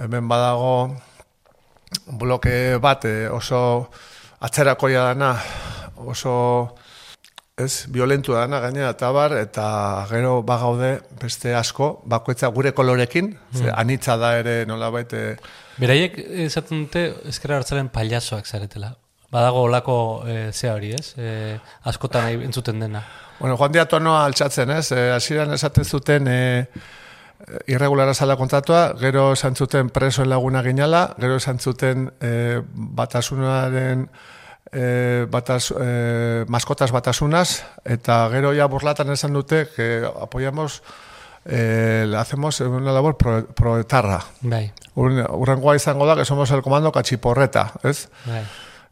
Hemen badago bloke bat oso atzerakoia dana, oso ez, violentu dana gainera eta bar, eta gero bagaude beste asko, bakoitza gure kolorekin, ze anitza da ere nolabait e, Beraiek esaten dute ezkerra hartzaren pailazoak zaretela. Badago olako e, zea hori, ez? E, askotan entzuten dena. Bueno, Juan Dia tonoa altxatzen, ez? E, hasieran esaten zuten e, irregulara zala kontratua, gero esan zuten presoen laguna ginala, gero esan zuten e, batasunaren e, batas, e, maskotas batasunas, eta gero ja burlatan esan dute que apoyamos, e, hacemos una labor pro, proetarra. Bai. Ur- Urrengoa izango da, que somos el comando cachiporreta, ez? Bai.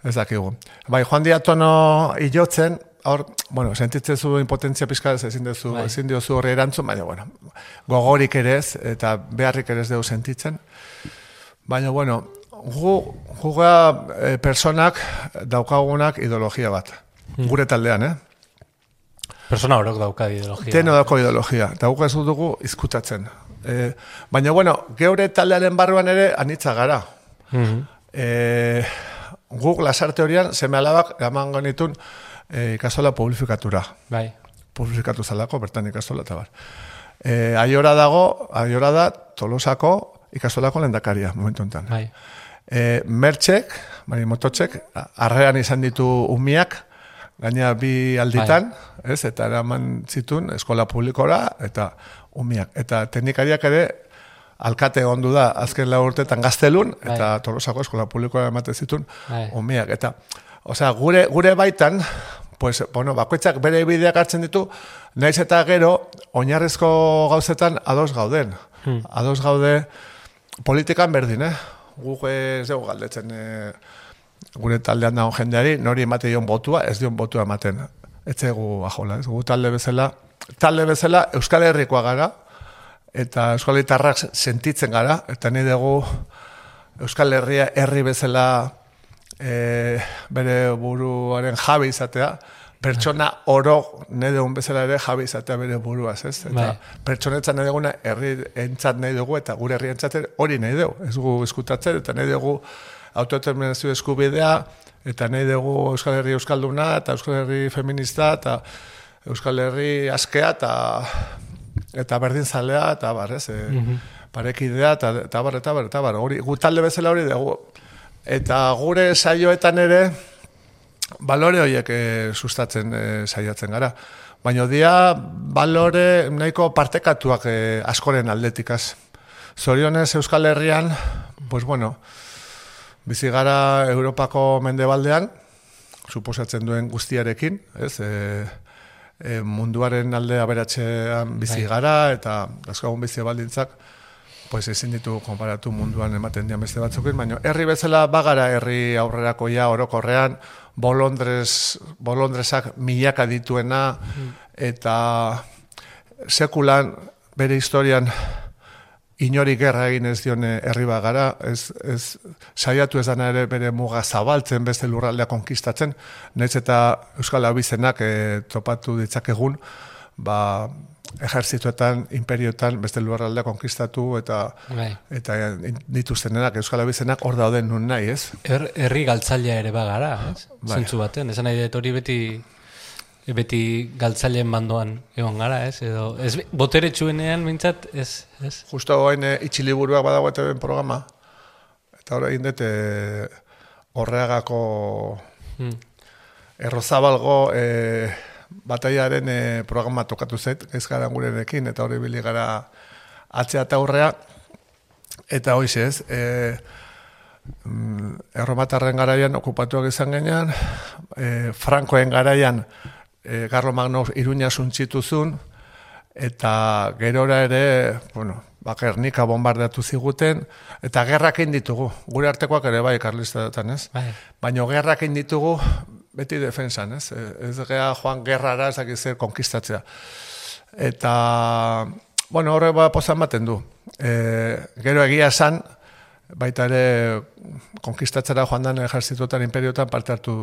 Ez dakigu. Bai, Juan Diatono ilotzen, hor, bueno, sentitzen zu impotentzia pizka ez ezin duzu, Bai. ezin diozu horri erantzun, baina, bueno, gogorik ere ez, eta beharrik ere ez dugu sentitzen. Baina, bueno, gu, juga e, personak daukagunak ideologia bat. Gure taldean, eh? Persona horok dauka ideologia. Teno dauko ideologia, eta guk ez dugu izkutatzen. E, baina, bueno, geure taldearen barruan ere anitza gara. Mhm. e, guk lasarte horian seme alabak eman genitun e, ikastola publifikatura. Bai. Publifikatu zalako, bertan ikastola eta bar. E, aiora dago, aiora da Tolosako ikastolako lendakaria, momentu enten. Bai. E, mertxek, mari mototxek, arrean izan ditu umiak, gaina bi alditan, ez, eta eraman zitun eskola publikora, eta umiak. Eta teknikariak ere, alkate ondu da azken lau urtetan gaztelun, eta tolosako eskola publikoa ematen zitun, Bai. umiak. Eta, osea, gure, gure baitan, pues, bueno, bakoitzak bere bideak hartzen ditu, naiz eta gero, oinarrezko gauzetan ados gauden. Hmm. Ados gaude politikan berdin, eh? Guk ez dugu galdetzen eh, gure taldean dago jendeari, nori emate dion botua, ez dion botua ematen. Ez egu ajola, ez gu talde bezala, talde bezala Euskal Herrikoa gara, eta Euskal Herritarrak sentitzen gara, eta nahi dugu Euskal Herria herri bezala e, bere buruaren jabe izatea, pertsona oro nahi dugun bezala ere jabe izatea bere buruaz, ez? Eta Bai. pertsonetzat nahi duguna herri entzat nahi dugu, eta gure herri entzat hori nahi dugu, ez gu eskutatzen, eta nahi dugu autodeterminazio eskubidea, eta nahi dugu Euskal Herri Euskalduna, eta Euskal Herri feminista, eta Euskal Herri askea, eta eta berdin zalea, eta bar, ez, e, parekidea, eta, eta bar, eta bar, eta bar, hori, gu talde bezala hori dugu. Eta gure saioetan ere, balore horiek e, sustatzen e, saiatzen gara. Baina dia balore nahiko partekatuak e, askoren aldetikaz. Zorionez Euskal Herrian, pues bueno, bizi gara Europako mendebaldean, suposatzen duen guztiarekin, ez? E, e, munduaren alde aberatzean bizi Bai. gara, eta dauzkagun bizi baldintzak, pues ezin ditu konparatu munduan ematen dian beste batzukin, baina herri bezala bagara herri aurrerakoia orokorrean, bolondrez, bolondrezak milaka dituena, eta sekulan bere historian inori gerra egin ez dione herri bat gara, ez, ez saiatu ez dana ere bere muga zabaltzen, beste lurraldea konkistatzen, nahiz eta Euskal Abizenak e, topatu ditzakegun, ba, ejerzituetan, imperioetan, beste lurraldea konkistatu eta Bai. eta dituztenenak Euskal Abizenak hor dauden nun nahi, ez? Er, herri galtzailea ere bagara, ez? Bai. Zentzu baten, esan nahi dut hori beti beti galtzaileen bandoan egon gara, ez? Edo, ez botere txuenean mintzat, ez, ez? Justo hain e, itxiliburuak badago eta programa, eta hori egin dut horreagako Hmm. errozabalgo e, bataiaren e, programa tokatu zait, ez gara gurenekin, eta hori bili gara atzea eta aurrea, eta hoiz ez, e, erromatarren garaian okupatuak izan genean, e, Frankoen garaian e, Garlo Magno iruña suntzituzun, eta gerora ere, bueno, ba, Gernika bombardeatu ziguten, eta gerrak ditugu, gure artekoak ere bai, karlistatetan, ez? Bai. Baina gerrak ditugu beti defensan, ez? E, Ez gea joan gerrara ez dakit zer konkistatzea. Eta, bueno, horre ba pozan baten du. E, gero egia esan, baita ere konkistatzera joan dan ejerzituetan, imperiotan parte hartu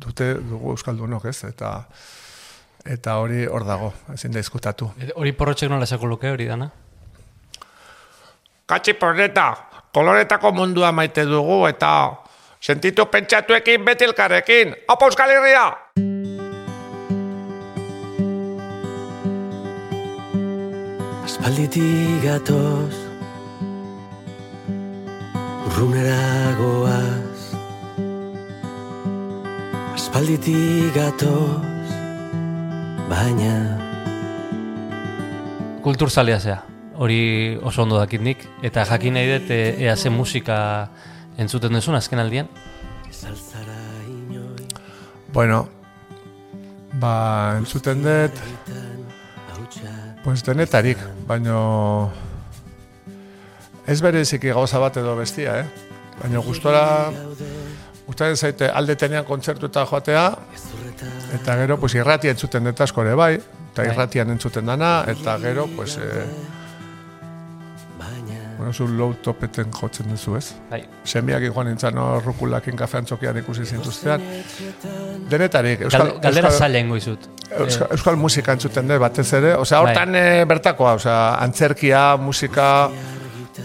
dute dugu Euskaldunok, ez? Eta, eta hori hor dago, ezin da izkutatu. E, Hori porrotxek nola esako luke hori dana? Katxi porreta, koloretako mundua maite dugu eta sentitu pentsatuekin beti elkarrekin. Opa Euskal Herria! Aspalditik gatoz Urrunera goaz Aspalditik gatoz Baina Kulturzalea zea, hori oso ondo dakit nik, eta jakin nahi dut e, ea ze musika entzuten duzun azken aldian. Bueno, ba, entzuten dut, pues denetarik, baino ez bereziki gauza bat edo bestia, eh? Baina gustora, gustatzen zaite alde tenean kontzertuetan joatea, eta gero, pues irrati entzuten dut asko ere bai, eta Bai. irratian entzuten dana, eta gero, pues, eh, bueno, zu low topeten jotzen duzu, ez? Bai. Semiak joan nintzen hor rukulakin kafean txokian ikusi zintuztean. Denetarik, Euskal, Galde, galdera Euskal, zaila ingo izut. Euskal, Euskal musika entzuten dut batez ere, osea, hortan eh, bertakoa, osea, antzerkia, musika,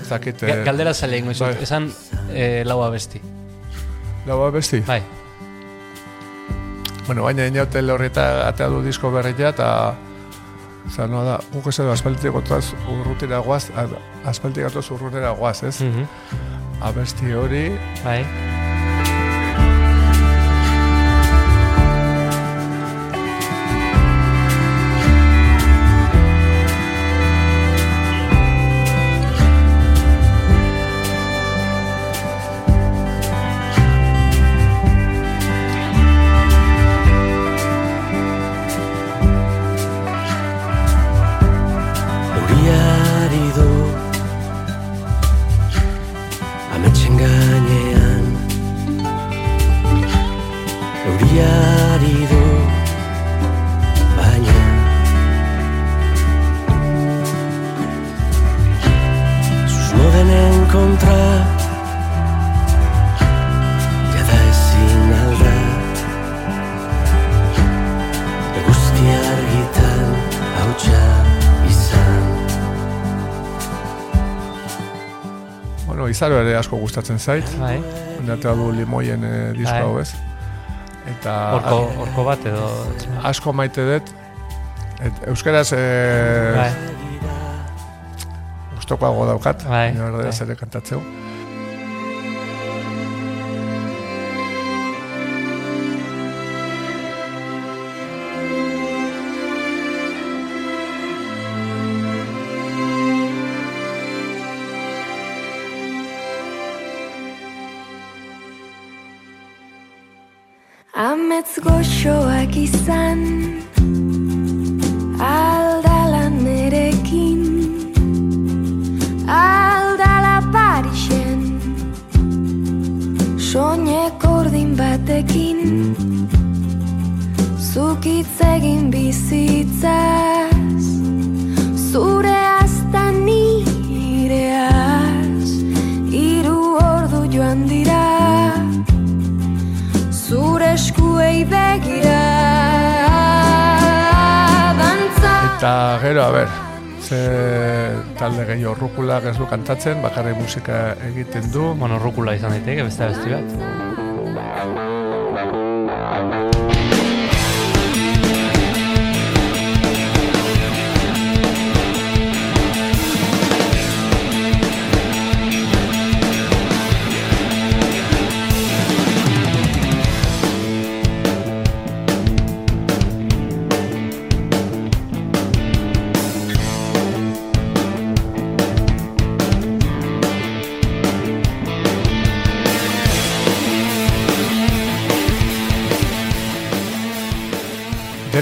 Ga- eh, Galdera zaila ingo izut, bai. esan e, laua besti. laua besti. Bai, Bueno, baina inaute horreta atea du disko berria eta No da, guk ez edo aspalditik otaz urrutira guaz, a- aspalditik atoz urrutira guaz, ez? Mhm. Abesti hori, Bai. Euriari du Baina Susmo denen kontra Jada ezin alda Eguzki argitan hautsa izan bueno, izaro ere asko gustatzen zait. Bai. Ondatea du limoien e, disko Bai. hau ez. Eta Horko, horko bat edo... asko maite dut. Et, euskaraz e, Bai. gustokoago daukat, Bai, bai. kantatzeu. Kantatzen, bakarrik musika egiten du. Bueno, rukula izan daiteke, beste besti bat.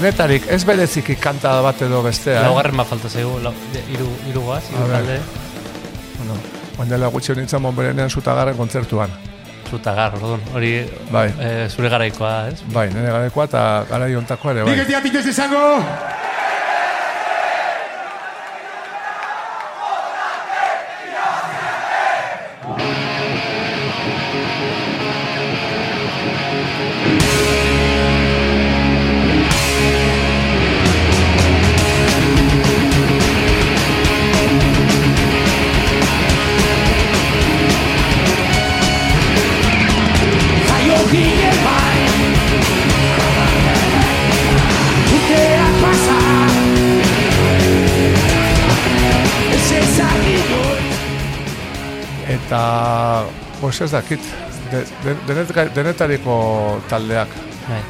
Denetarik ez bereziki kanta bat edo bestea. eh? Laugarren bat falta zaigu, lau, iru, iru guaz, A iru talde. Bueno, Oindela gutxi honintzen monberenean zutagarren kontzertuan. Zutagar, orduan, hori Bai. eh, zure garaikoa, ez? Bai, nire garekoa eta gara iontakoa ere, bai. Nik ez diatitez esango! Jaio pues ez dakit, de, de, denet- denetariko taldeak. Bai.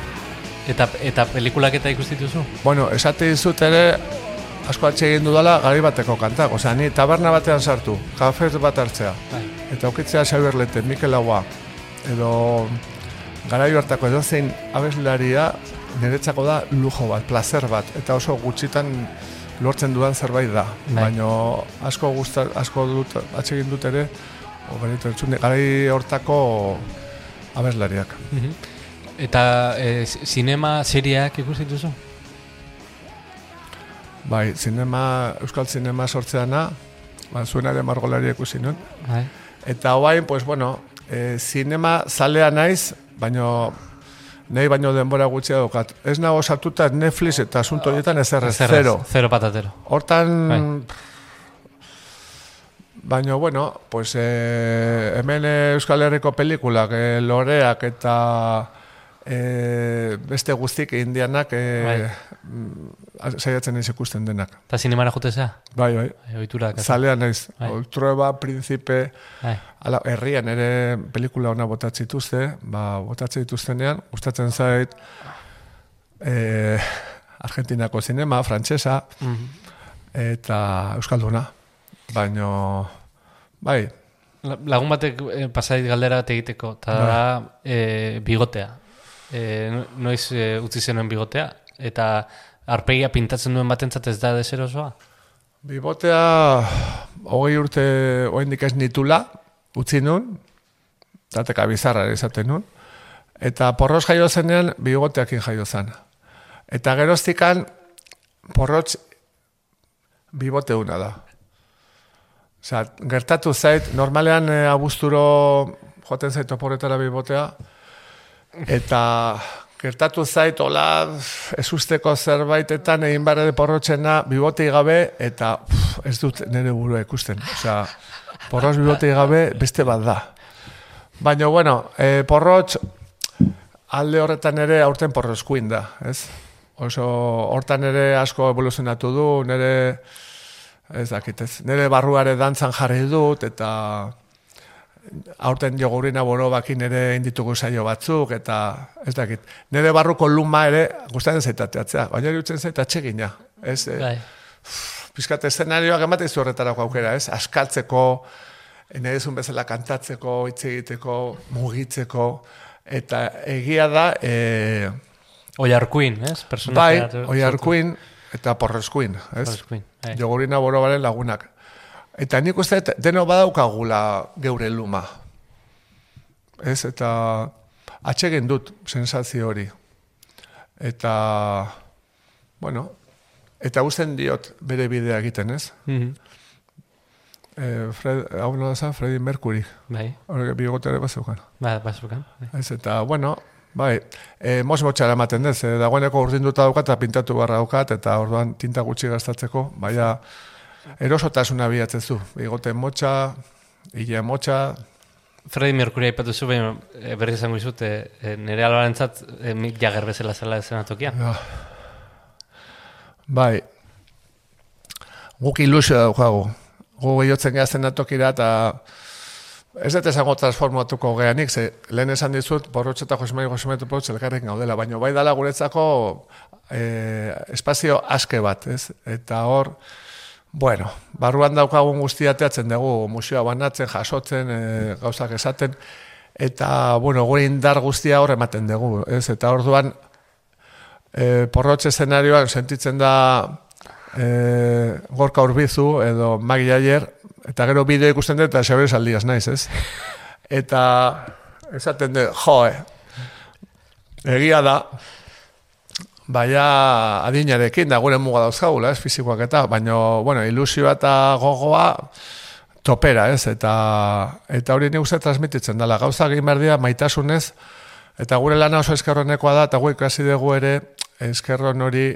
Eta, eta pelikulak eta ikusti duzu? Bueno, esate dizut ere, asko atxe egin dudala gari bateko kantak. Osea, ni taberna batean sartu, kafez bat hartzea. Bai. Eta aukitzea Xabier Lete, Mikel Agua, edo garaio hartako edo zein abeslaria niretzako da lujo bat, placer bat, eta oso gutxitan lortzen dudan zerbait da. Bai. Baina asko gusta, asko dut, atsegin dut ere, o benito entzun, garai hortako abeslariak. Mhm. Eta eh, sinema serieak ikusi duzu? Bai, zinema, euskal zinema sortzeana, ba, zuen ere margolari ikusi nun. Bai. Eta hoain, pues bueno, e, zinema zalea naiz, baino nahi baino denbora gutxia daukat. Ez nago sartuta Netflix eta asunto horietan ez errez, zero. Zero patatero. Hortan, Bai. Baino, bueno, pues, e, hemen Euskal Herriko pelikulak, e, loreak eta e, beste guztik indianak e, Bai. saiatzen naiz ikusten denak. Eta zinemara jute zea? Bai, bai. Bai, ohitura daukazu. Zalea naiz. Bai. Ultrueba, Principe, Bai. ala, herrian ere pelikula ona botatzen dituzte, ba, botatzen dituztenean, gustatzen zait e, Argentinako zinema, frantsesa, Mhm. eta Euskalduna. Baino, bai, La- Lagun batek eh, pasait galdera bat egiteko, eta Bai. da eh, bigotea. Eh, no- noiz eh, utzi zenuen bigotea, eta arpegia pintatzen duen batentzat ez da deserosoa? Bibotea hogei urte oraindik ez nitula, utzi nun, tateka bizarra izaten nun, eta porros jaio zenean bigoteakin jaio zen. Eta geroztikan porrotz biboteuna da. Osea, gertatu zait, normalean e, abuzturo joaten zait oporretara bibotea, eta gertatu zait, hola, ez usteko zerbaitetan egin barra porrotxena bibotei gabe, eta uf, ez dut nire burua ikusten. Osea, porroz bibotei gabe beste bat da. Baina, bueno, e, porrotx alde horretan ere aurten porrozkuin da, ez? Oso, hortan ere asko evoluzionatu du, nire, ez dakit, ez, nire barruare dantzan jarri dut, eta aurten jogurina boro bakin ere inditugu saio batzuk, eta ez dakit, nire barruko luma ere gustatzen zaitateatzea, baina irutzen zait atsegina, ez? E, Bai. Piskat eszenarioak ematen zu horretarako aukera, ez? Askaltzeko, nerezun bezala kantatzeko, hitz egiteko, mugitzeko, eta egia da, e, Oiarkuin, ez? bai, Personajea- oiarkuin eta porreskuin, ez? Porreskuin, bai. Jogurina borobaren lagunak. Eta nik uste deno badaukagula geure luma. Ez, eta atsegin dut sensazio hori. Eta, bueno, eta usten diot bere bidea egiten, ez? Mhm. Eh, Fred, hau nola Freddie Mercury. Bai. Horrek bigotere bat zeukan. Ba, bazukan. Bai. Ez, eta, bueno, bai, e, mos motxara ematen dez, e, dagoeneko urdinduta daukat eta pintatu barra daukat, eta orduan tinta gutxi gastatzeko, baina erosotasuna bilatzen zu. Bigote motxa, hile motxa, Freddie Mercury aipatu zu, baina e, berri izango izut, e, e, nire albarentzat e, Mick Jagger bezala zela ezenatokian. Ja. bai, guk ilusio daukagu. Gu gehiotzen gehazten atokira eta ez dut esango transformatuko geanik, ze lehen esan dizut, borrotxe eta Josemai Josemai Porrotxe elkarrekin gaudela, baina bai dala guretzako eh, espazio aske bat, ez? Eta hor, bueno, barruan daukagun guztia teatzen dugu, museoa banatzen, jasotzen, e, gauzak esaten, eta, bueno, gure indar guztia hor ematen dugu, ez? Eta orduan, e, porrotxe eszenarioan sentitzen da e, gorka urbizu edo Magi Aier, eta gero bideo ikusten dut eta Xabier Saldiaz naiz, ez? Eta esaten dut, joe, egia da, baina adinarekin da gure muga dauzkagula, ez, fizikoak eta, baina, bueno, ilusioa eta gogoa topera, ez, eta, eta hori nik uste transmititzen dela, gauza egin behar dira maitasunez, eta gure lana oso eskerronekoa da, eta gu ikasi dugu ere eskerron hori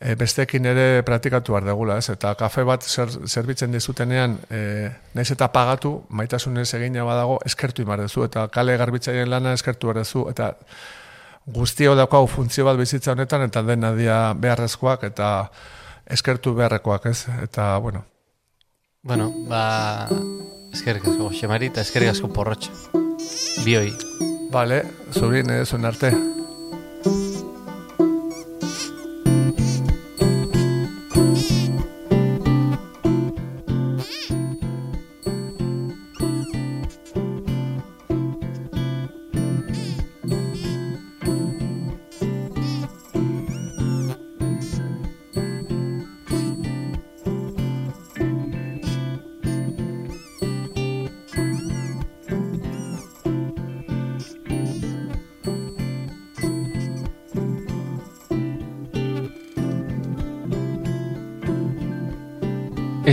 e, bestekin ere praktikatu behar degula, ez? Eta kafe bat zer, zerbitzen dizutenean, e, naiz eta pagatu, maitasunez egina badago, eskertu imar duzu, eta kale garbitzaien lana eskertu behar duzu, eta guztio daukagu funtzio bat bizitza honetan, eta dena dia beharrezkoak, eta eskertu beharrekoak, ez? Eta, bueno, Bueno, ba... Eskerrik asko, Xemari, eta eskerrik asko porrotxe. Bioi. Vale, zurin eh, zuen arte.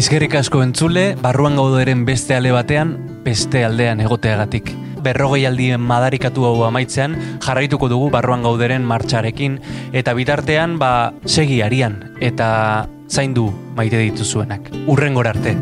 Eskerrik asko entzule, barruan gauderen beste ale batean, beste aldean egoteagatik. Berrogei aldien madarikatu hau amaitzean, jarraituko dugu barruan gauderen martxarekin, eta bitartean, ba, segi arian, eta zaindu maite dituzuenak. Urrengor arte.